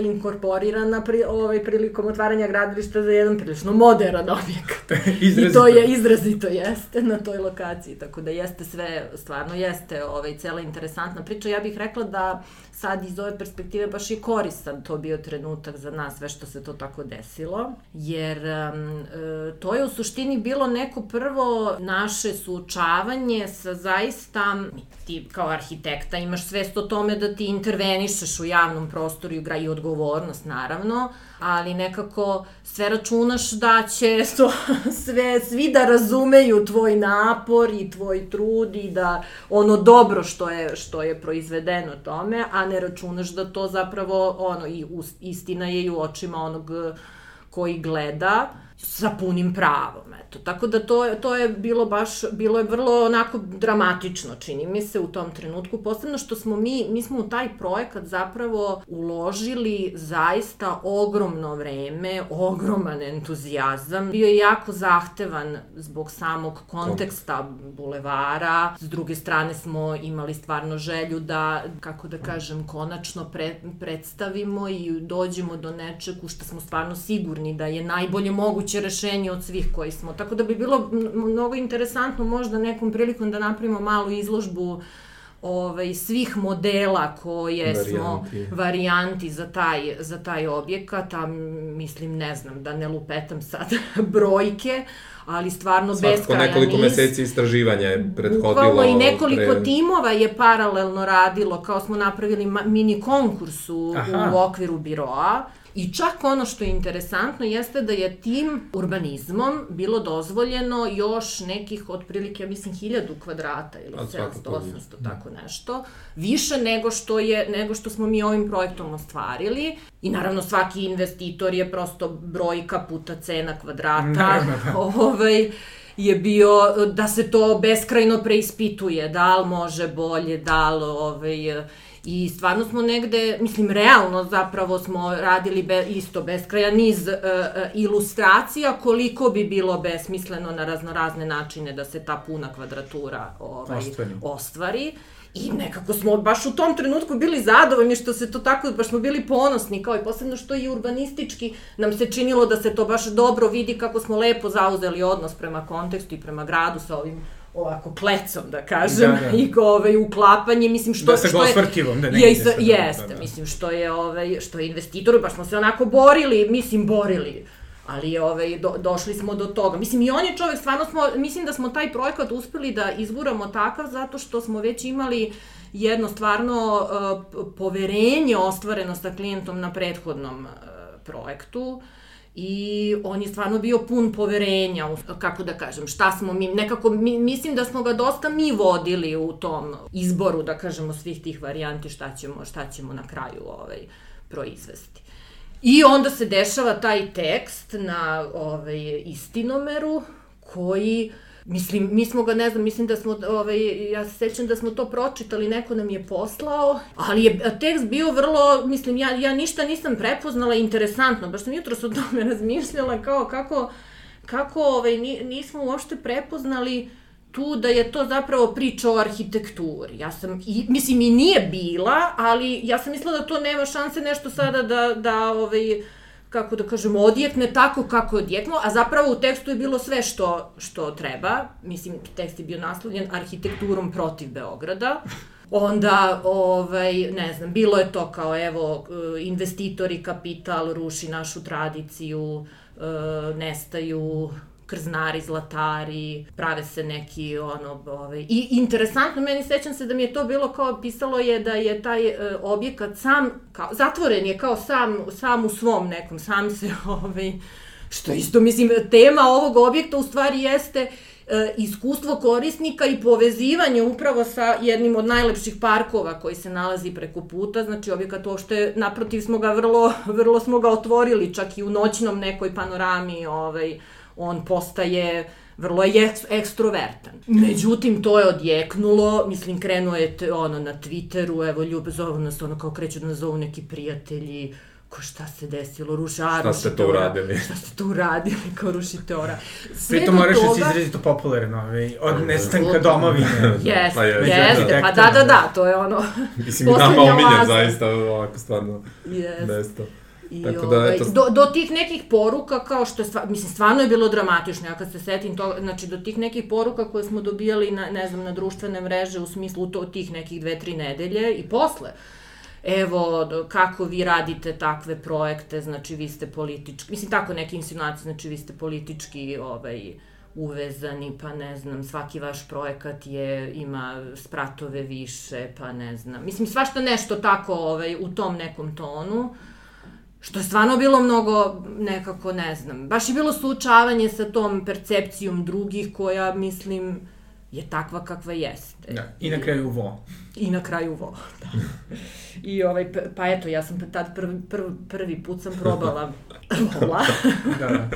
inkorporirana pri, ovaj, prilikom otvaranja gradilišta za jedan prilično modern objekat. I to je, izrazito jeste na toj lokaciji, tako da jeste sve, stvarno jeste ovaj, cela interesantna priča. Ja bih rekla da sad iz ove perspektive baš je koristan to bio trenutak za nas, sve što se to tako desilo, jer um, to je u suštini bilo neko prvo naše suočavanje sa zaista, ti kao arhitekta imaš svest o tome da ti intervenišeš u javnom prostoru i i odgovornost naravno, ali nekako sve računaš da će to sve, svi da razumeju tvoj napor i tvoj trud i da ono dobro što je, što je proizvedeno tome, a ne računaš da to zapravo ono, i istina je i u očima onog koji gleda sa punim pravom, eto. Tako da to, to je bilo baš, bilo je vrlo onako dramatično, čini mi se, u tom trenutku. Posebno što smo mi, mi smo u taj projekat zapravo uložili zaista ogromno vreme, ogroman entuzijazam. Bio je jako zahtevan zbog samog konteksta bulevara. S druge strane smo imali stvarno želju da, kako da kažem, konačno pre, predstavimo i dođemo do nečeg u što smo stvarno sigurni da je najbolje moguće moguće rešenje od svih koji smo. Tako da bi bilo mnogo interesantno možda nekom prilikom da napravimo malu izložbu ovaj, svih modela koje varijanti. smo varijanti za taj, za taj objekat, a mislim, ne znam, da ne lupetam sad brojke, ali stvarno Svakako beskrajan nekoliko niz. meseci istraživanja je prethodilo. Bukvalno i nekoliko pre... timova je paralelno radilo, kao smo napravili mini konkurs u, u okviru biroa I čak ono što je interesantno jeste da je tim urbanizmom bilo dozvoljeno još nekih otprilike, ja mislim, hiljadu kvadrata ili 700, 800, tako nešto, više nego što, je, nego što smo mi ovim projektom ostvarili. I naravno svaki investitor je prosto brojka puta cena kvadrata. Naravno, da. ovaj, je bio da se to beskrajno preispituje, da li može bolje, da li ovaj, I stvarno smo negde, mislim, realno zapravo smo radili be, isto beskraja niz uh, ilustracija koliko bi bilo besmisleno na raznorazne načine da se ta puna kvadratura ovaj, ostvari. ostvari. I nekako smo baš u tom trenutku bili zadovoljni što se to tako, baš smo bili ponosni, kao i posebno što i urbanistički nam se činilo da se to baš dobro vidi kako smo lepo zauzeli odnos prema kontekstu i prema gradu sa ovim ovako klecom, da kažem, da, da. i ovaj, uklapanje, mislim, što, da se što je... da ne je, sa, Jeste, da, da. mislim, što je, ovaj, što je investitor, baš smo se onako borili, mislim, borili, ali je, ovaj, do, došli smo do toga. Mislim, i on je čovek, stvarno smo, mislim da smo taj projekat uspeli da izguramo takav, zato što smo već imali jedno stvarno uh, poverenje ostvareno sa klijentom na prethodnom uh, projektu. Uh, i on je stvarno bio pun poverenja, kako da kažem, šta smo mi, nekako mi, mislim da smo ga dosta mi vodili u tom izboru, da kažemo, svih tih varijanti šta ćemo, šta ćemo na kraju ovaj, proizvesti. I onda se dešava taj tekst na ovaj, istinomeru koji uh, Mislim, mi smo ga, ne znam, mislim da smo, ovaj, ja se sećam da smo to pročitali, neko nam je poslao, ali je tekst bio vrlo, mislim, ja, ja ništa nisam prepoznala interesantno, baš sam jutro o tome razmišljala kao kako, kako ovaj, nismo uopšte prepoznali tu da je to zapravo priča o arhitekturi. Ja sam, i, mislim, i nije bila, ali ja sam mislila da to nema šanse nešto sada da, da ovaj, kako da kažemo, odjekne tako kako je odjeknuo, a zapravo u tekstu je bilo sve što, što treba. Mislim, tekst je bio naslovljen arhitekturom protiv Beograda. Onda, ovaj, ne znam, bilo je to kao, evo, investitori, kapital ruši našu tradiciju, e, nestaju krznari, zlatari, prave se neki ono, ovaj, i interesantno, meni sećam se da mi je to bilo kao, pisalo je da je taj e, objekat sam, kao, zatvoren je kao sam, sam u svom nekom, sam se, ovaj, što isto, mislim, tema ovog objekta u stvari jeste e, iskustvo korisnika i povezivanje upravo sa jednim od najlepših parkova koji se nalazi preko puta, znači objekat uopšte, naprotiv smo ga vrlo, vrlo smo ga otvorili, čak i u noćnom nekoj panorami, ovaj, on postaje vrlo je ekstrovertan. Međutim, to je odjeknulo, mislim, krenuo je te, ono na Twitteru, evo, ljub, zovu nas, ono kao kreću da nas zovu neki prijatelji, ko šta se desilo, ruša, Šta ste to uradili? Šta ste to uradili, kao rušite ora. Sve Pritom do moraš da si toga- izrazito popularan, ovaj, od nestanka Apsolutno. domovine. Jeste, Pa je- jeste, pa da, da, da, to je ono, Mislim, nama Poslednja omiljen, zaista, ovako, stvarno, jeste. mesto. I Tako da, ovaj, eto- do, do tih nekih poruka, kao što je, stva, mislim, stvarno je bilo dramatično, ja kad se setim toga, znači, do tih nekih poruka koje smo dobijali na, ne znam, na društvene mreže, u smislu to, tih nekih dve, tri nedelje i posle, evo, kako vi radite takve projekte, znači, vi ste politički, mislim, tako neke insinuacije, znači, vi ste politički, ovaj, uvezani, pa ne znam, svaki vaš projekat je, ima spratove više, pa ne znam. Mislim, svašta nešto tako ovaj, u tom nekom tonu. Što je stvarno bilo mnogo, nekako, ne znam, baš je bilo suočavanje sa tom percepcijom drugih koja, mislim, je takva kakva jeste. Da, i na kraju vo. I na kraju vo, da. I ovaj, pa eto, ja sam tad prvi, prvi, prvi put sam probala vola. Da, da.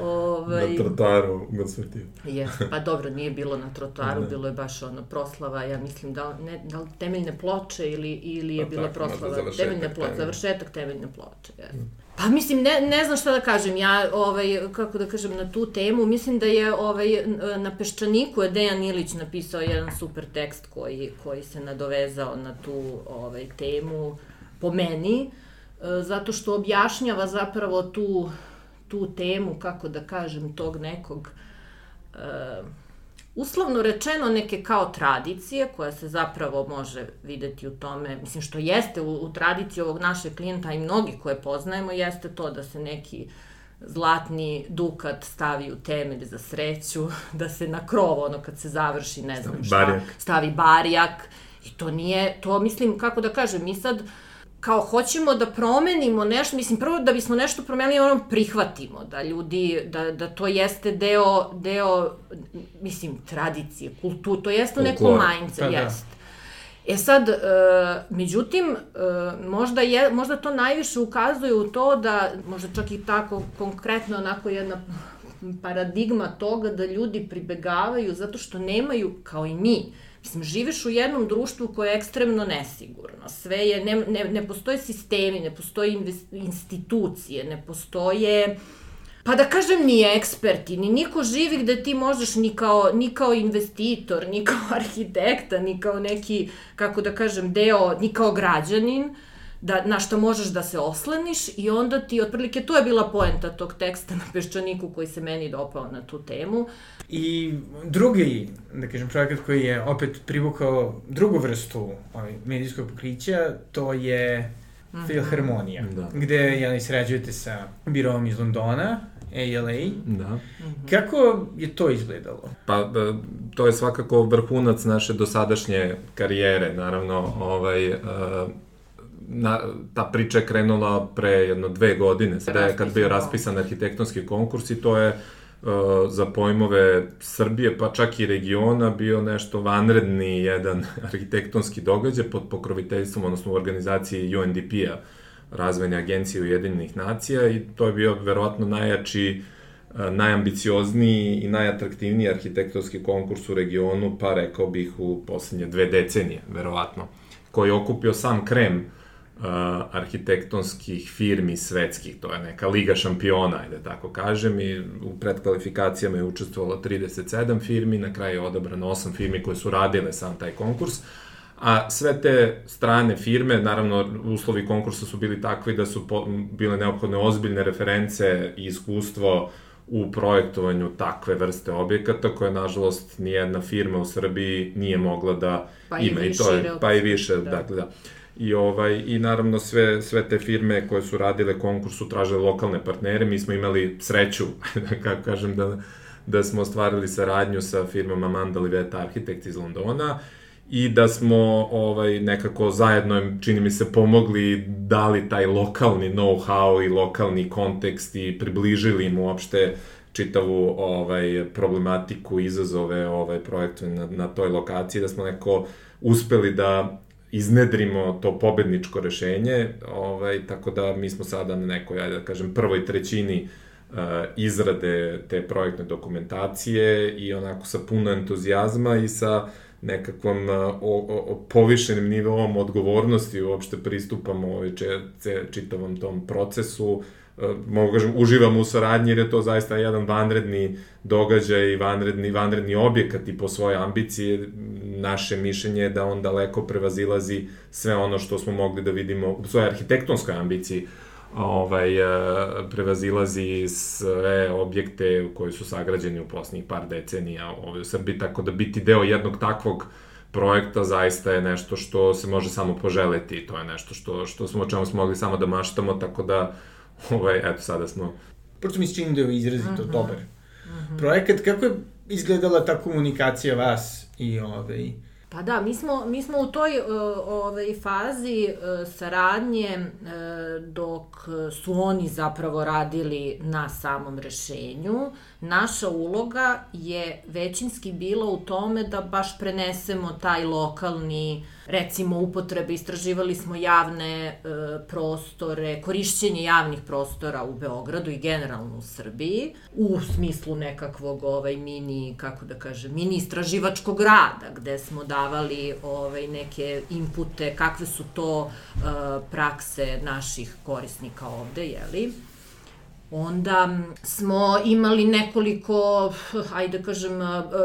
ovaj, Na trotaru Gosvetiju. Jeste, pa dobro, nije bilo na trotoaru, Da. bilo je baš ono proslava, ja mislim da ne, da li temeljne ploče ili, ili je Pa bila tako, proslava, završetak temeljne ploče, temeljne. završetak temeljne ploče, jeste. Pa mislim, ne, ne znam šta da kažem, ja, ovaj, kako da kažem, na tu temu, mislim da je ovaj, na Peščaniku je Dejan Ilić napisao jedan super tekst koji, koji se nadovezao na tu ovaj, temu, po meni, e, zato što objašnjava zapravo tu, tu temu, kako da kažem, tog nekog e, uslovno rečeno neke kao tradicije koja se zapravo može videti u tome, mislim što jeste u, u tradiciji ovog našeg klijenta i mnogi koje poznajemo, jeste to da se neki zlatni dukat stavi u temelj za sreću, da se na krov, ono kad se završi, ne znam Stavi šta, barjak. stavi barjak i to nije, to mislim, kako da kažem, mi sad kao hoćemo da promenimo nešto, mislim prvo da bismo nešto promenili, ono prihvatimo da ljudi, da, da to jeste deo, deo, mislim, tradicije, kultur, to jeste Folklora. mindset, Pa da. jeste. E sad, e, međutim, e, možda, je, možda to najviše ukazuje u to da, možda čak i tako konkretno onako jedna paradigma toga da ljudi pribegavaju zato što nemaju, kao i mi, Mislim, živiš u jednom društvu koje je ekstremno nesigurno. Sve je, ne, ne, ne postoje sistemi, ne postoje institucije, ne postoje Pa da kažem, ni eksperti, ni niko živi gde ti možeš ni kao, ni kao investitor, ni kao arhitekta, ni kao neki, kako da kažem, deo, ni kao građanin, da, na što možeš da se oslaniš i onda ti, otprilike, to je bila poenta tog teksta na Peščaniku koji se meni dopao na tu temu. I drugi, da kažem, projekat koji je opet privukao drugu vrstu ovaj, medijskog pokrića, to je Filharmonija, Da. gde jeli, sređujete sa birom iz Londona, ALA. Da. Kako je to izgledalo? Pa, to je svakako vrhunac naše dosadašnje karijere, naravno, ovaj, e, na, ta priča je krenula pre jedno dve godine, sada je kad bio raspisan arhitektonski konkurs i to je e, za pojmove Srbije, pa čak i regiona, bio nešto vanredni jedan arhitektonski događaj pod pokroviteljstvom, odnosno u organizaciji UNDP-a, razvojne agencije Ujedinjenih nacija i to je bio verovatno najjači e, najambiciozniji i najatraktivniji arhitektonski konkurs u regionu, pa rekao bih u poslednje dve decenije, verovatno, koji je okupio sam krem uh, arhitektonskih firmi svetskih, to je neka liga šampiona, ajde tako kažem, i u predkvalifikacijama je učestvovalo 37 firmi, na kraju je odabrano 8 firmi koje su radile sam taj konkurs, A sve te strane firme, naravno uslovi konkursa su bili takvi da su po, bile neophodne ozbiljne reference i iskustvo u projektovanju takve vrste objekata koje nažalost nijedna firma u Srbiji nije mogla da Pa i ima i to šire je pa i više da. dakle da I, ovaj, I naravno sve, sve te firme koje su radile konkurs su tražile lokalne partnere. Mi smo imali sreću, da kako kažem, da, da smo ostvarili saradnju sa firmom Amanda Liveta Architect iz Londona i da smo ovaj nekako zajedno čini mi se pomogli dali taj lokalni know-how i lokalni kontekst i približili im uopšte čitavu ovaj problematiku izazove ovaj projekta na, na toj lokaciji da smo neko uspeli da iznedrimo to pobedničko rešenje, ovaj, tako da mi smo sada na nekoj, ajde da kažem, prvoj trećini uh, izrade te projektne dokumentacije i onako sa puno entuzijazma i sa nekakvom o, o, o povišenim nivom odgovornosti uopšte pristupamo ovaj, če, čitavom tom procesu. E, mogu kažem, uživamo u saradnji jer je to zaista jedan vanredni događaj i vanredni, vanredni objekat i po svoje ambicije. Naše mišljenje je da on daleko prevazilazi sve ono što smo mogli da vidimo u svojoj arhitektonskoj ambiciji ovaj, e, prevazilazi sve objekte koji su sagrađeni u poslednjih par decenija ovde u Srbiji, tako da biti deo jednog takvog projekta zaista je nešto što se može samo poželeti, to je nešto što, što smo, o čemu smo mogli samo da maštamo, tako da, ovaj, eto, sada smo... Prosto mi se čini da je izrazito uh mhm. -huh. dobar uh mhm. -huh. projekat. Kako je izgledala ta komunikacija vas i ovaj, Pa da, mi smo, mi smo u toj uh, ovaj, fazi uh, saradnje uh, dok su oni zapravo radili na samom rešenju. Naša uloga je većinski bila u tome da baš prenesemo taj lokalni recimo upotrebe, istraživali smo javne e, prostore, korišćenje javnih prostora u Beogradu i generalno u Srbiji, u smislu nekakvog ovaj, mini, kako da kažem, mini istraživačkog rada, gde smo davali ovaj, neke inpute, kakve su to e, prakse naših korisnika ovde, jeli? Onda smo imali nekoliko, ajde da kažem,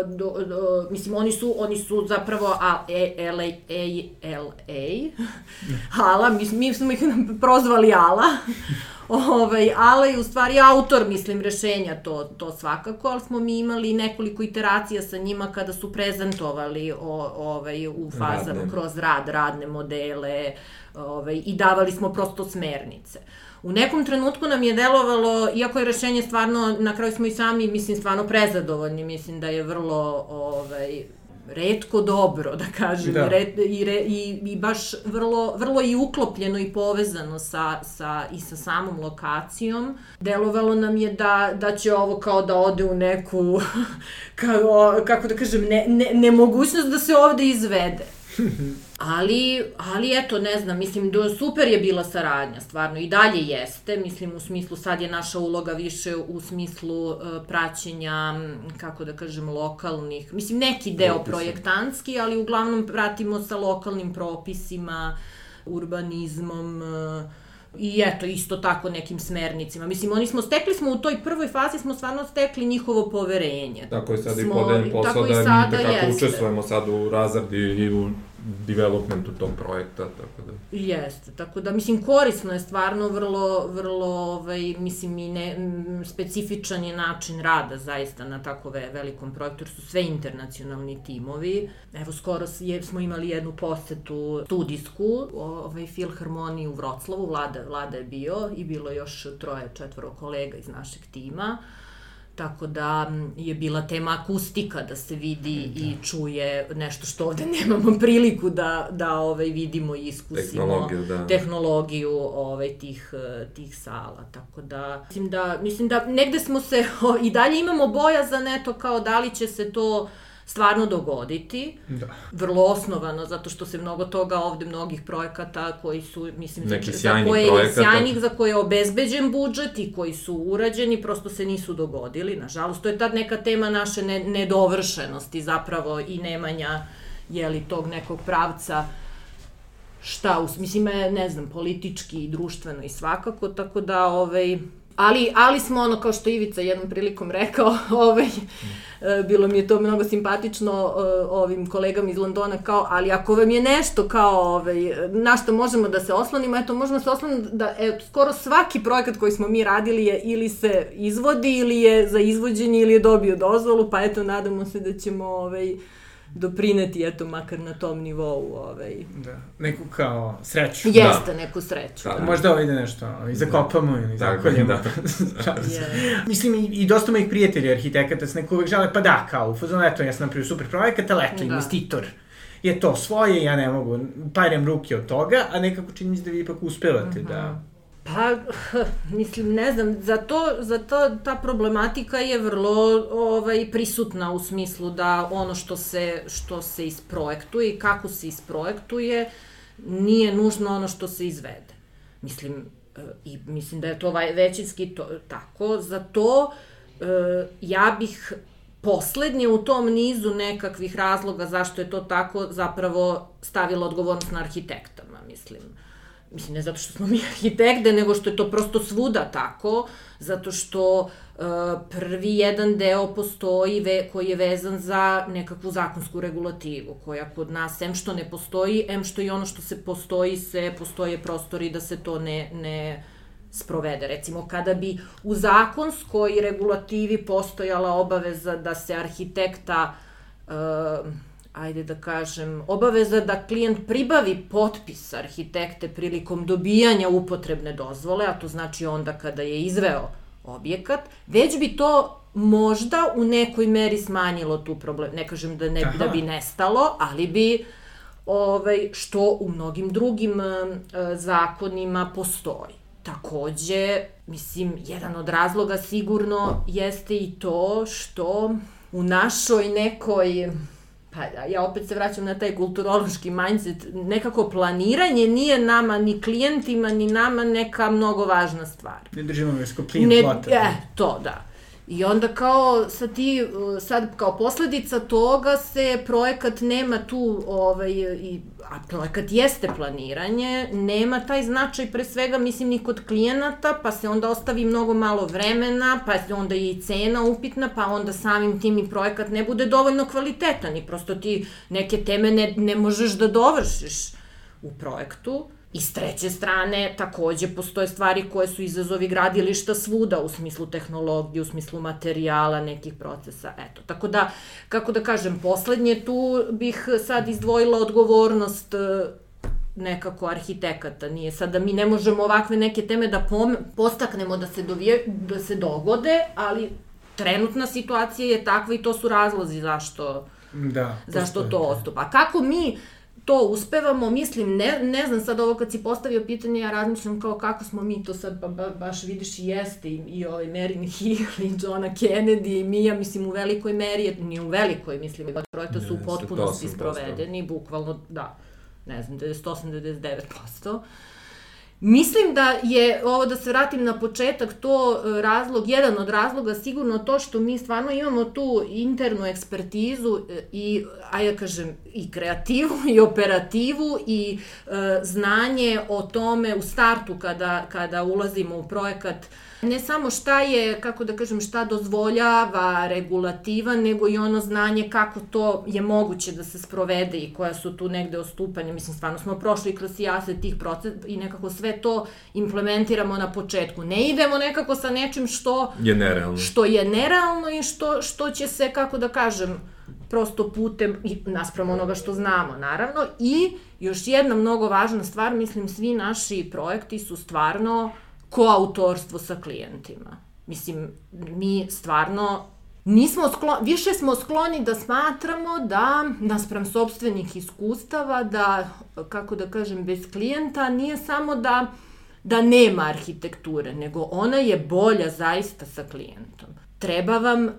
do, do, mislim, oni su, oni su zapravo a, e, LA, LA, Ala, mi, mi smo ih prozvali Ala, ovaj, Ala je u stvari autor, mislim, rešenja, to, to svakako, ali smo mi imali nekoliko iteracija sa njima kada su prezentovali o, ovaj, u fazama radne. kroz rad, radne modele ovaj, i davali smo prosto smernice. Uh, U nekom trenutku nam je delovalo, iako je rešenje stvarno, na kraju smo i sami, mislim, stvarno prezadovoljni, mislim da je vrlo, ovaj, redko dobro, da kažem, da. Red, i, re, i, i baš vrlo, vrlo i uklopljeno i povezano sa, sa, i sa samom lokacijom. Delovalo nam je da, da će ovo kao da ode u neku, kao, kako da kažem, ne, ne, nemogućnost da se ovde izvede. Ali, ali eto, ne znam, mislim, do, super je bila saradnja, stvarno, i dalje jeste, mislim, u smislu, sad je naša uloga više u smislu uh, praćenja, kako da kažem, lokalnih, mislim, neki deo Propisa. projektanski, ali uglavnom pratimo sa lokalnim propisima, urbanizmom, uh, I eto, isto tako nekim smernicima. Mislim, oni smo, stekli smo u toj prvoj fazi, smo stvarno stekli njihovo poverenje. Tako je sad smo, i podeljen posao da mi tekako učestvujemo sad u razradi i u developmentu tog projekta, tako da... Jeste, tako da, mislim, korisno je stvarno vrlo, vrlo, ovaj, mislim, i ne, specifičan je način rada zaista na tako ve, velikom projektu, jer su sve internacionalni timovi. Evo, skoro je, smo imali jednu posetu studijsku, ovaj, Filharmoniji u Vroclavu, Vlada, Vlada je bio i bilo još troje, četvoro kolega iz našeg tima. Tako da je bila tema akustika da se vidi da. i čuje nešto što ovde nemamo priliku da, da ovaj, vidimo i iskusimo. Tehnologiju, da. Tehnologiju ovaj, tih, tih sala. Tako da, mislim da, mislim da negde smo se, o, i dalje imamo boja za neto kao da li će se to stvarno dogoditi. Da. Vrlo osnovano, zato što se mnogo toga ovde, mnogih projekata koji su, mislim, Neki za koje je sjajnih, za koje je obezbeđen budžet i koji su urađeni, prosto se nisu dogodili. Nažalost, to je tad neka tema naše ne, nedovršenosti zapravo i nemanja jeli, tog nekog pravca šta, mislim, ne znam, politički i društveno i svakako, tako da, ovaj, ali, ali smo ono, kao što Ivica jednom prilikom rekao, ovaj, e, bilo mi je to mnogo simpatično e, ovim kolegama iz Londona, kao, ali ako vam je nešto kao, ovaj, na što možemo da se oslonimo, eto, možemo da se osloniti da, eto, skoro svaki projekat koji smo mi radili je ili se izvodi, ili je za izvođenje, ili je dobio dozvolu, pa eto, nadamo se da ćemo, ovaj, doprineti, eto, makar na tom nivou. Ovaj. Da, neku kao sreću. Jeste, da. neku sreću. Da. da. Možda ovo ide nešto, ovaj, zakopamo da. ili zakoljemo. Da. yeah. Mislim, i, i dosta mojih prijatelja arhitekata se neko uvek žele, pa da, kao, u fazonu, eto, ja sam napravio super projekat, ali eto, da. investitor je to svoje, ja ne mogu, parem ruke od toga, a nekako čini mi se da vi ipak uspevate uh -huh. da Pa, mislim, ne znam, za to, za to ta problematika je vrlo ovaj, prisutna u smislu da ono što se, što se isprojektuje i kako se isprojektuje nije nužno ono što se izvede. Mislim, e, i mislim da je to većinski to, tako, za to e, ja bih poslednje u tom nizu nekakvih razloga zašto je to tako zapravo stavilo odgovornost na arhitektama, mislim. Mislim, ne zato što smo mi arhitekte, nego što je to prosto svuda tako, zato što uh, prvi jedan deo postoji ve, koji je vezan za nekakvu zakonsku regulativu, koja kod nas, sem što ne postoji, em što i ono što se postoji, se postoje prostori da se to ne, ne sprovede. Recimo, kada bi u zakonskoj regulativi postojala obaveza da se arhitekta, uh, ajde da kažem, obaveza da klijent pribavi potpis arhitekte prilikom dobijanja upotrebne dozvole, a to znači onda kada je izveo objekat, već bi to možda u nekoj meri smanjilo tu problem. Ne kažem da ne da bi nestalo, ali bi ovaj što u mnogim drugim uh, zakonima postoji. Takođe, mislim, jedan od razloga sigurno jeste i to što u našoj nekoj pa da, ja opet se vraćam na taj kulturološki mindset, nekako planiranje nije nama, ni klijentima, ni nama neka mnogo važna stvar. Ne držimo već ko klijent plata. E, to da. I onda kao sad ti, sad kao posledica toga se projekat nema tu, ovaj, i, a projekat jeste planiranje, nema taj značaj pre svega, mislim, ni kod klijenata, pa se onda ostavi mnogo malo vremena, pa se onda i cena upitna, pa onda samim tim i projekat ne bude dovoljno kvalitetan i prosto ti neke teme ne, ne možeš da dovršiš u projektu. I s treće strane, takođe postoje stvari koje su izazovi gradilišta svuda u smislu tehnologije, u smislu materijala, nekih procesa, eto. Tako da, kako da kažem, poslednje tu bih sad izdvojila odgovornost e, nekako arhitekata. Nije sad da mi ne možemo ovakve neke teme da pom postaknemo da se, dovije, da se dogode, ali trenutna situacija je takva i to su razlozi zašto, da, zašto to ostupa. Kako mi to uspevamo, mislim, ne, ne znam sad ovo kad si postavio pitanje, ja razmišljam kao kako smo mi to sad, ba, ba, baš vidiš i jeste i, i ovaj Merin Hill i Johna Kennedy i mi, ja mislim u velikoj meri, ni u velikoj mislim, projekta su u potpunosti sprovedeni, bukvalno, da, ne znam, 98-99%. Mislim da je, ovo da se vratim na početak, to e, razlog, jedan od razloga sigurno to što mi stvarno imamo tu internu ekspertizu e, i, a ja kažem, i kreativu i operativu i e, znanje o tome u startu kada, kada ulazimo u projekat ne samo šta je, kako da kažem, šta dozvoljava regulativa, nego i ono znanje kako to je moguće da se sprovede i koja su tu negde ostupanja. Mislim, stvarno smo prošli kroz sijase tih procesa i nekako sve to implementiramo na početku. Ne idemo nekako sa nečim što je nerealno, što je nerealno i što, što će se, kako da kažem, prosto putem, i naspram onoga što znamo, naravno. I još jedna mnogo važna stvar, mislim, svi naši projekti su stvarno koautorstvo sa klijentima. Mislim, mi stvarno nismo skloni, više smo skloni da smatramo da, naspram sobstvenih iskustava, da, kako da kažem, bez klijenta nije samo da, da nema arhitekture, nego ona je bolja zaista sa klijentom. Treba vam, e,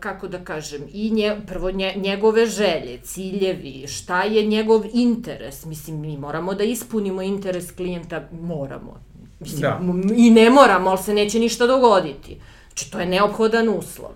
kako da kažem, i nje, prvo nje, njegove želje, ciljevi, šta je njegov interes. Mislim, mi moramo da ispunimo interes klijenta, moramo. Mislim, da. I ne moramo, ali se neće ništa dogoditi. Znači, to je neophodan uslov.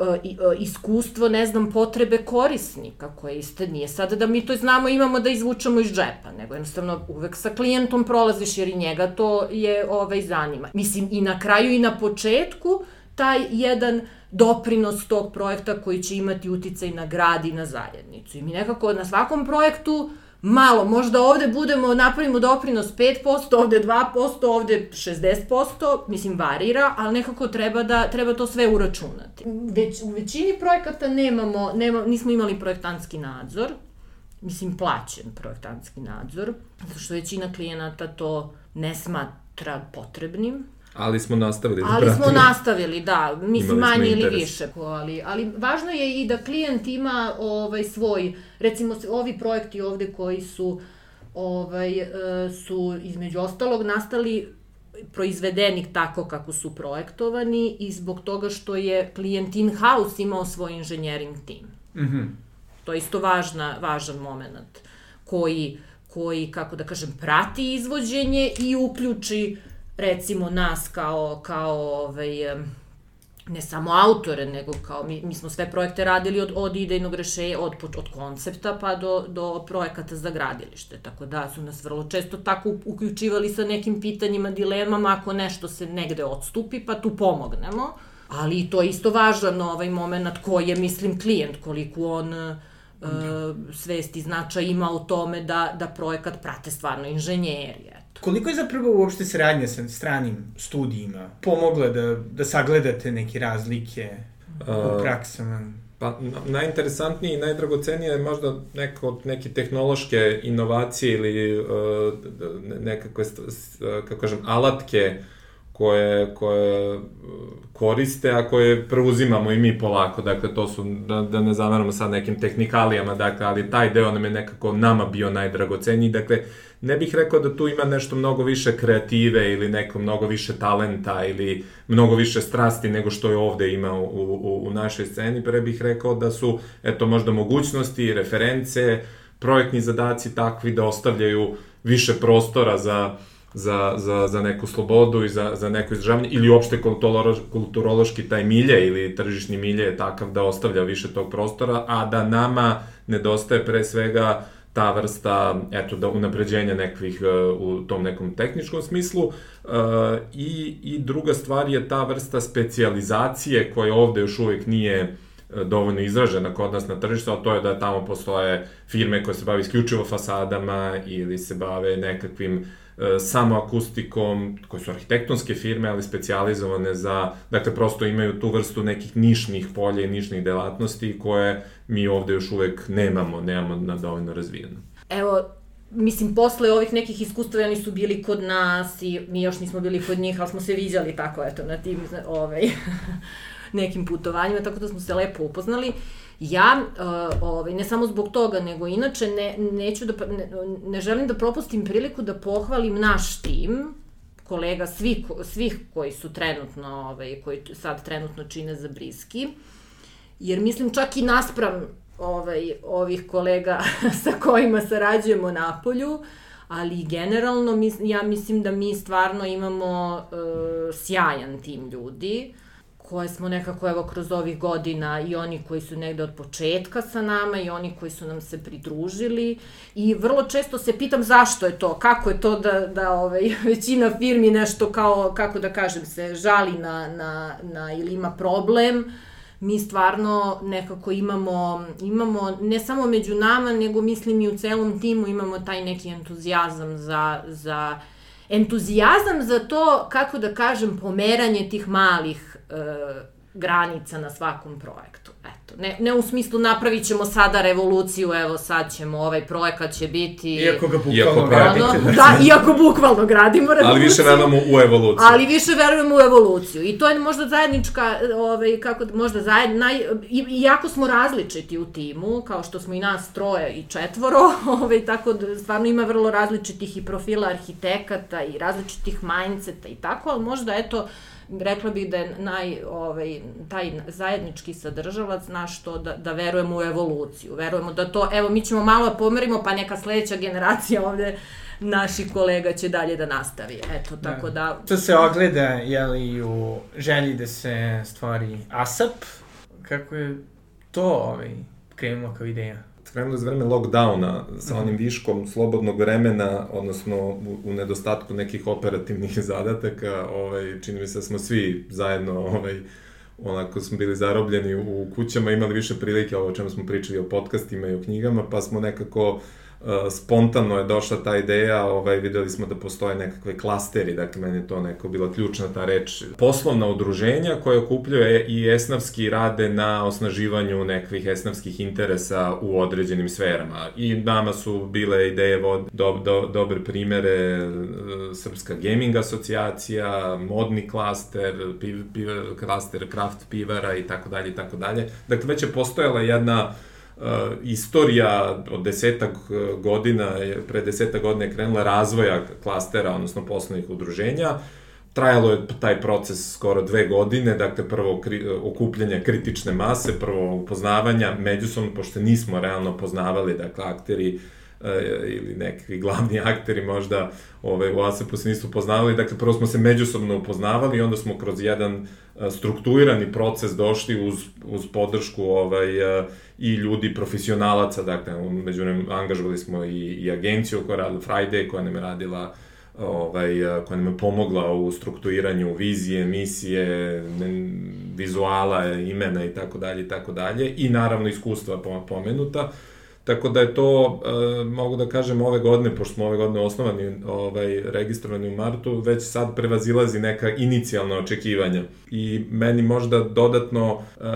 E, I, e, iskustvo, ne znam, potrebe korisnika koje iste nije sada da mi to znamo imamo da izvučemo iz džepa, nego jednostavno uvek sa klijentom prolaziš jer i njega to je ovaj, zanima. Mislim, i na kraju i na početku taj jedan doprinos tog projekta koji će imati uticaj na grad i na zajednicu. I mi nekako na svakom projektu uh, malo, možda ovde budemo, napravimo doprinos 5%, ovde 2%, ovde 60%, mislim varira, ali nekako treba da treba to sve uračunati. Već, u većini projekata nemamo, nema, nismo imali projektantski nadzor, mislim plaćen projektantski nadzor, zato što većina klijenata to ne smatra potrebnim. Ali smo nastavili da Ali smo nastavili, da, mislim manje ili više. Ali, ali važno je i da klijent ima ovaj svoj, recimo ovi projekti ovde koji su ovaj, e, su između ostalog nastali proizvedeni tako kako su projektovani i zbog toga što je klijent in-house imao svoj inženjering tim. Mm -hmm. To je isto važna, važan moment koji, koji, kako da kažem, prati izvođenje i uključi recimo nas kao, kao ovaj, ne samo autore, nego kao mi, mi smo sve projekte radili od, od idejnog rešenja, od, od koncepta pa do, do projekata za gradilište. Tako da su nas vrlo često tako uključivali sa nekim pitanjima, dilemama, ako nešto se negde odstupi, pa tu pomognemo. Ali to je isto važan ovaj moment ko je, mislim, klijent, koliko on uh, svesti značaj ima u tome da, da projekat prate stvarno inženjeri. Eto. Koliko je zapravo uopšte saradnja sa stranim studijima pomogla da, da sagledate neke razlike u praksama? Pa najinteresantniji i najdragocenije je možda neko, neke tehnološke inovacije ili uh, nekakve, kako kažem, alatke koje, koje koriste, a koje preuzimamo i mi polako, dakle to su, da, da ne zameramo sad nekim tehnikalijama, dakle, ali taj deo nam je nekako nama bio najdragoceniji, dakle, ne bih rekao da tu ima nešto mnogo više kreative ili neko mnogo više talenta ili mnogo više strasti nego što je ovde ima u, u, u našoj sceni, pre bih rekao da su, eto, možda mogućnosti, reference, projektni zadaci takvi da ostavljaju više prostora za za, za, za neku slobodu i za, za neko izražavanje, ili uopšte kulturološki taj milje ili tržišni milje je takav da ostavlja više tog prostora, a da nama nedostaje pre svega ta vrsta eto da unapređenja nekvih uh, u tom nekom tehničkom smislu. Uh, i i druga stvar je ta vrsta specijalizacije koja ovde još uvek nije uh, dovoljno izražena kod nas na tržištu, a to je da tamo postoje firme koje se bave isključivo fasadama ili se bave nekakvim E, samo akustikom, koje su arhitektonske firme, ali specializovane za, dakle, prosto imaju tu vrstu nekih nišnih polja i nišnih delatnosti koje mi ovde još uvek nemamo, nemamo na dovoljno razvijeno. Evo, mislim, posle ovih nekih iskustava oni su bili kod nas i mi još nismo bili kod njih, ali smo se viđali tako, eto, na tim ovaj, nekim putovanjima, tako da smo se lepo upoznali. Uh, Ja, uh, ovaj, ne samo zbog toga, nego inače ne, neću da, ne, ne želim da propustim priliku da pohvalim naš tim, kolega svih, svih koji su trenutno, ovaj, koji sad trenutno čine za Briski, jer mislim čak i naspram ovaj, ovih kolega sa kojima sarađujemo na polju, ali generalno mis, ja mislim da mi stvarno imamo uh, sjajan tim ljudi. Uh, koje smo nekako evo kroz ovih godina i oni koji su negde od početka sa nama i oni koji su nam se pridružili i vrlo često se pitam zašto je to, kako je to da, da ovaj, većina firmi nešto kao, kako da kažem se, žali na, na, na ili ima problem, mi stvarno nekako imamo, imamo ne samo među nama, nego mislim i u celom timu imamo taj neki entuzijazam za, za entuzijazam za to, kako da kažem, pomeranje tih malih e, granica na svakom projektu. Eto, ne, ne u smislu napravit ćemo sada revoluciju, evo sad ćemo, ovaj projekat će biti... Iako ga bukvalno gradite. Ono, da, iako bukvalno gradimo revoluciju. Ali više verujemo u evoluciju. Ali više verujemo u evoluciju. I to je možda zajednička, ovaj, kako, možda zajed, naj, i, iako smo različiti u timu, kao što smo i nas troje i četvoro, ovaj, tako da stvarno ima vrlo različitih i profila arhitekata i različitih mindseta i tako, ali možda eto, rekla bih da je naj, ovaj, taj zajednički sadržavac naš to da, da verujemo u evoluciju. Verujemo da to, evo mi ćemo malo da pomerimo pa neka sledeća generacija ovde naši kolega će dalje da nastavi. Eto, da. tako da... To se ogleda, jeli, u želji da se stvari ASAP, kako je to ovaj, krenulo kao ideja? Krenulo za vreme lockdowna sa mhm. onim viškom slobodnog vremena, odnosno u, u nedostatku nekih operativnih zadataka, ovaj, čini mi se da smo svi zajedno ovaj, onako smo bili zarobljeni u kućama, imali više prilike, ovo o čemu smo pričali o podcastima i o knjigama, pa smo nekako Uh, spontano je došla ta ideja, ovaj, videli smo da postoje nekakve klasteri, dakle, meni je to neko bila ključna ta reč. Poslovna udruženja koje okupljuje i esnavski rade na osnaživanju nekvih esnavskih interesa u određenim sferama. I nama su bile ideje, vod, do, do, dobre primere, uh, Srpska gaming asocijacija, modni klaster, piv, piv, klaster kraft pivara i tako dalje i tako dalje. Dakle, već je postojala jedna Uh, istorija od desetak uh, godina, pre desetak godina je krenula razvoja klastera, odnosno poslovnih udruženja. Trajalo je taj proces skoro dve godine, dakle prvo kri, okupljanje kritične mase, prvo upoznavanja međusobno, pošto nismo realno poznavali, dakle akteri ili nekakvi glavni akteri možda ovaj, u ASEP-u se nisu upoznavali. Dakle, prvo smo se međusobno upoznavali i onda smo kroz jedan strukturirani proces došli uz, uz podršku ovaj, i ljudi profesionalaca, dakle, među angažovali smo i, i agenciju koja radila Friday, koja nam je radila ovaj, koja nam je pomogla u strukturiranju vizije, misije, vizuala, imena i tako dalje i tako dalje i naravno iskustva pomenuta. Tako da je to, e, mogu da kažem, ove godine, pošto smo ove godine osnovani, ovaj, registrovani u martu, već sad prevazilazi neka inicijalna očekivanja. I meni možda dodatno, e,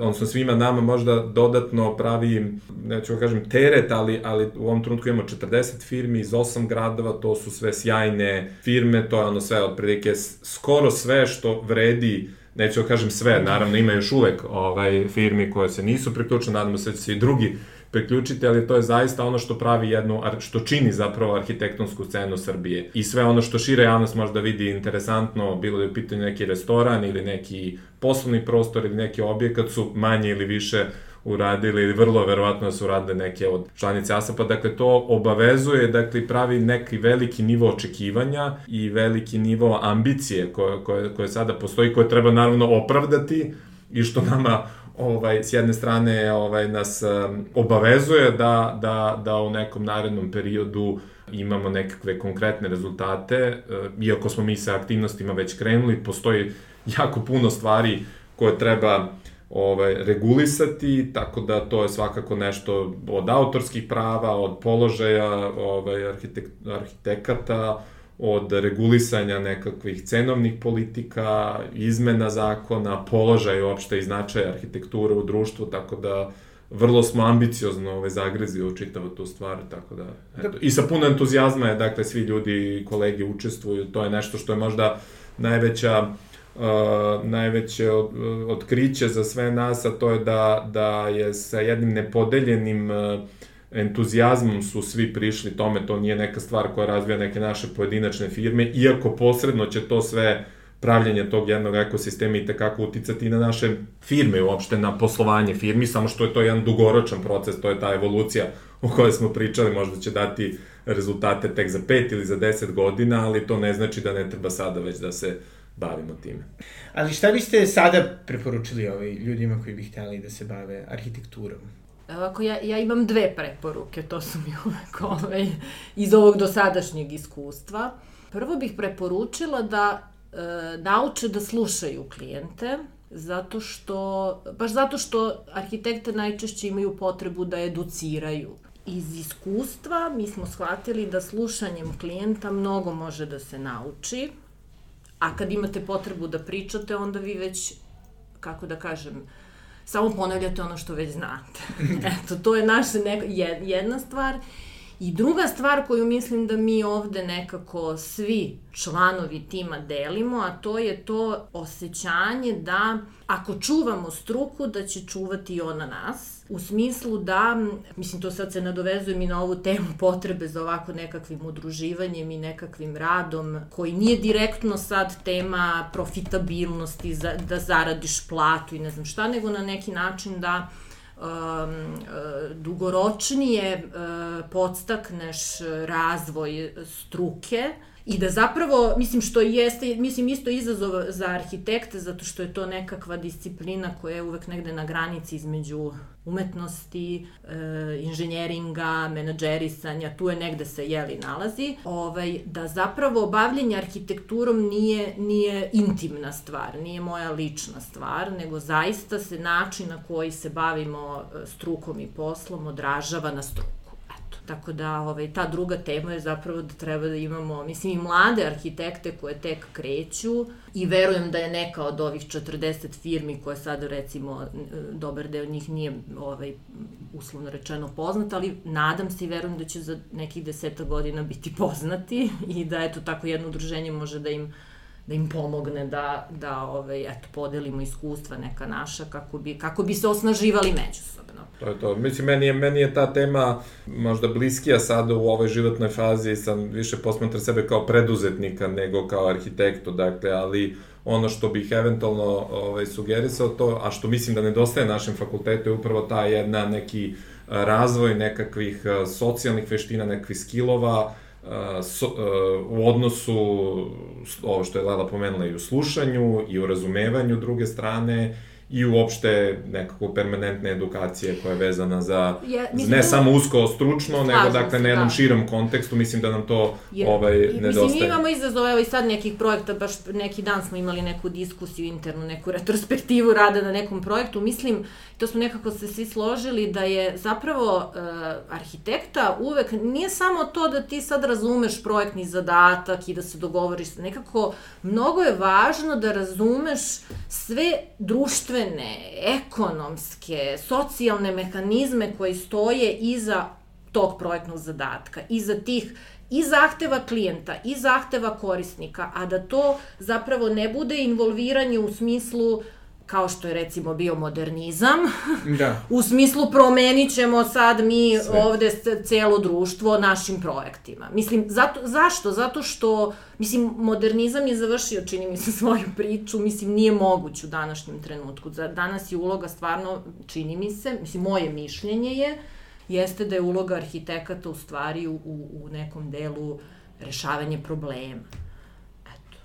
odnosno svima nama možda dodatno pravi, neću da kažem, teret, ali, ali u ovom trenutku imamo 40 firmi iz 8 gradova, to su sve sjajne firme, to je ono sve, otprilike, skoro sve što vredi neću da kažem sve, naravno ima još uvek ovaj, firmi koje se nisu priključene, nadamo se da će se i drugi priključiti, ali to je zaista ono što pravi jednu, što čini zapravo arhitektonsku scenu Srbije. I sve ono što šire javnost možda vidi interesantno, bilo da je u pitanju neki restoran ili neki poslovni prostor ili neki objekat su manje ili više uradili ili vrlo verovatno su uradile neke od članice ASAP-a. Dakle, to obavezuje, dakle, pravi neki veliki nivo očekivanja i veliki nivo ambicije koje, koje, koje sada postoji, koje treba naravno opravdati i što nama ovaj, s jedne strane ovaj, nas um, obavezuje da, da, da u nekom narednom periodu imamo nekakve konkretne rezultate, uh, iako smo mi sa aktivnostima već krenuli, postoji jako puno stvari koje treba ovaj, regulisati, tako da to je svakako nešto od autorskih prava, od položaja ovaj, arhitek, arhitekata, od regulisanja nekakvih cenovnih politika, izmena zakona, položaja uopšte i značaja arhitekture u društvu, tako da vrlo smo ambiciozno ove zagrezi u čitavu tu stvar, tako da, eto. I sa puno entuzijazma je, dakle, svi ljudi i kolege učestvuju, to je nešto što je možda najveća Uh, najveće od, otkriće za sve nas, a to je da, da je sa jednim nepodeljenim uh, entuzijazmom su svi prišli tome, to nije neka stvar koja razvija neke naše pojedinačne firme, iako posredno će to sve pravljanje tog jednog ekosistema i tekako uticati na naše firme, uopšte na poslovanje firmi, samo što je to jedan dugoročan proces, to je ta evolucija o kojoj smo pričali, možda će dati rezultate tek za 5 ili za 10 godina, ali to ne znači da ne treba sada već da se bavimo time. Ali šta biste sada preporučili ovaj, ljudima koji bi hteli da se bave arhitekturom? Ovako, ja, ja imam dve preporuke, to su mi uvek ovaj, iz ovog dosadašnjeg iskustva. Prvo bih preporučila da e, nauče da slušaju klijente, zato što, baš zato što arhitekte najčešće imaju potrebu da educiraju. Iz iskustva mi smo shvatili da slušanjem klijenta mnogo može da se nauči, a kad imate potrebu da pričate, onda vi već, kako da kažem, samo ponavljate ono što već znate. Eto, to je naša neka, jedna stvar. I druga stvar koju mislim da mi ovde nekako svi članovi tima delimo, a to je to osjećanje da ako čuvamo struku, da će čuvati i ona nas. U smislu da, mislim to sad se nadovezuje mi na ovu temu potrebe za ovako nekakvim udruživanjem i nekakvim radom, koji nije direktno sad tema profitabilnosti, za, da zaradiš platu i ne znam šta, nego na neki način da dugoročnije uh, podstakneš razvoj struke i da zapravo, mislim što jeste, mislim isto izazov za arhitekte, zato što je to nekakva disciplina koja je uvek negde na granici između umetnosti, e, inženjeringa, menadžerisanja, tu je negde se jeli nalazi, ovaj, da zapravo bavljenje arhitekturom nije, nije intimna stvar, nije moja lična stvar, nego zaista se način na koji se bavimo e, strukom i poslom odražava na struku. Tako da ovaj, ta druga tema je zapravo da treba da imamo, mislim, i mlade arhitekte koje tek kreću i verujem da je neka od ovih 40 firmi koje sada recimo dobar deo njih nije ovaj, uslovno rečeno poznat, ali nadam se i verujem da će za nekih deseta godina biti poznati i da eto tako jedno udruženje može da im da im pomogne da, da ovaj, eto, podelimo iskustva neka naša kako bi, kako bi se osnaživali međusobno. To je to. Mislim, meni je, meni je ta tema možda bliskija sada u ovoj životnoj fazi, sam više posmatra sebe kao preduzetnika nego kao arhitektu, dakle, ali ono što bih eventualno ovaj, sugerisao to, a što mislim da nedostaje našem fakultetu je upravo ta jedna neki razvoj nekakvih socijalnih veština, nekakvih skillova, so, u odnosu, ovo što je Lela pomenula, i u slušanju, i u razumevanju druge strane, i uopšte nekako permanentne edukacije koja je vezana za ja, mislim, ne da... samo usko stručno, nego dakle na jednom da. širom kontekstu, mislim da nam to je, ovaj, nedostaje. Mislim, mi imamo izazove, evo i sad nekih projekta, baš neki dan smo imali neku diskusiju internu, neku retrospektivu rada na nekom projektu, mislim, to smo nekako se svi složili da je zapravo uh, arhitekta uvek, nije samo to da ti sad razumeš projektni zadatak i da se dogovoriš, nekako mnogo je važno da razumeš sve društve društvene, ekonomske, socijalne mehanizme koji stoje iza tog projektnog zadatka, iza tih i zahteva klijenta i zahteva korisnika, a da to zapravo ne bude involviranje u smislu kao što je recimo bio modernizam, da. u smislu promenit ćemo sad mi Sve. ovde celo društvo našim projektima. Mislim, zato, zašto? Zato što, mislim, modernizam je završio, čini mi se, svoju priču, mislim, nije moguć u današnjem trenutku. Danas je uloga stvarno, čini mi se, mislim, moje mišljenje je, jeste da je uloga arhitekata u stvari u, u nekom delu rešavanje problema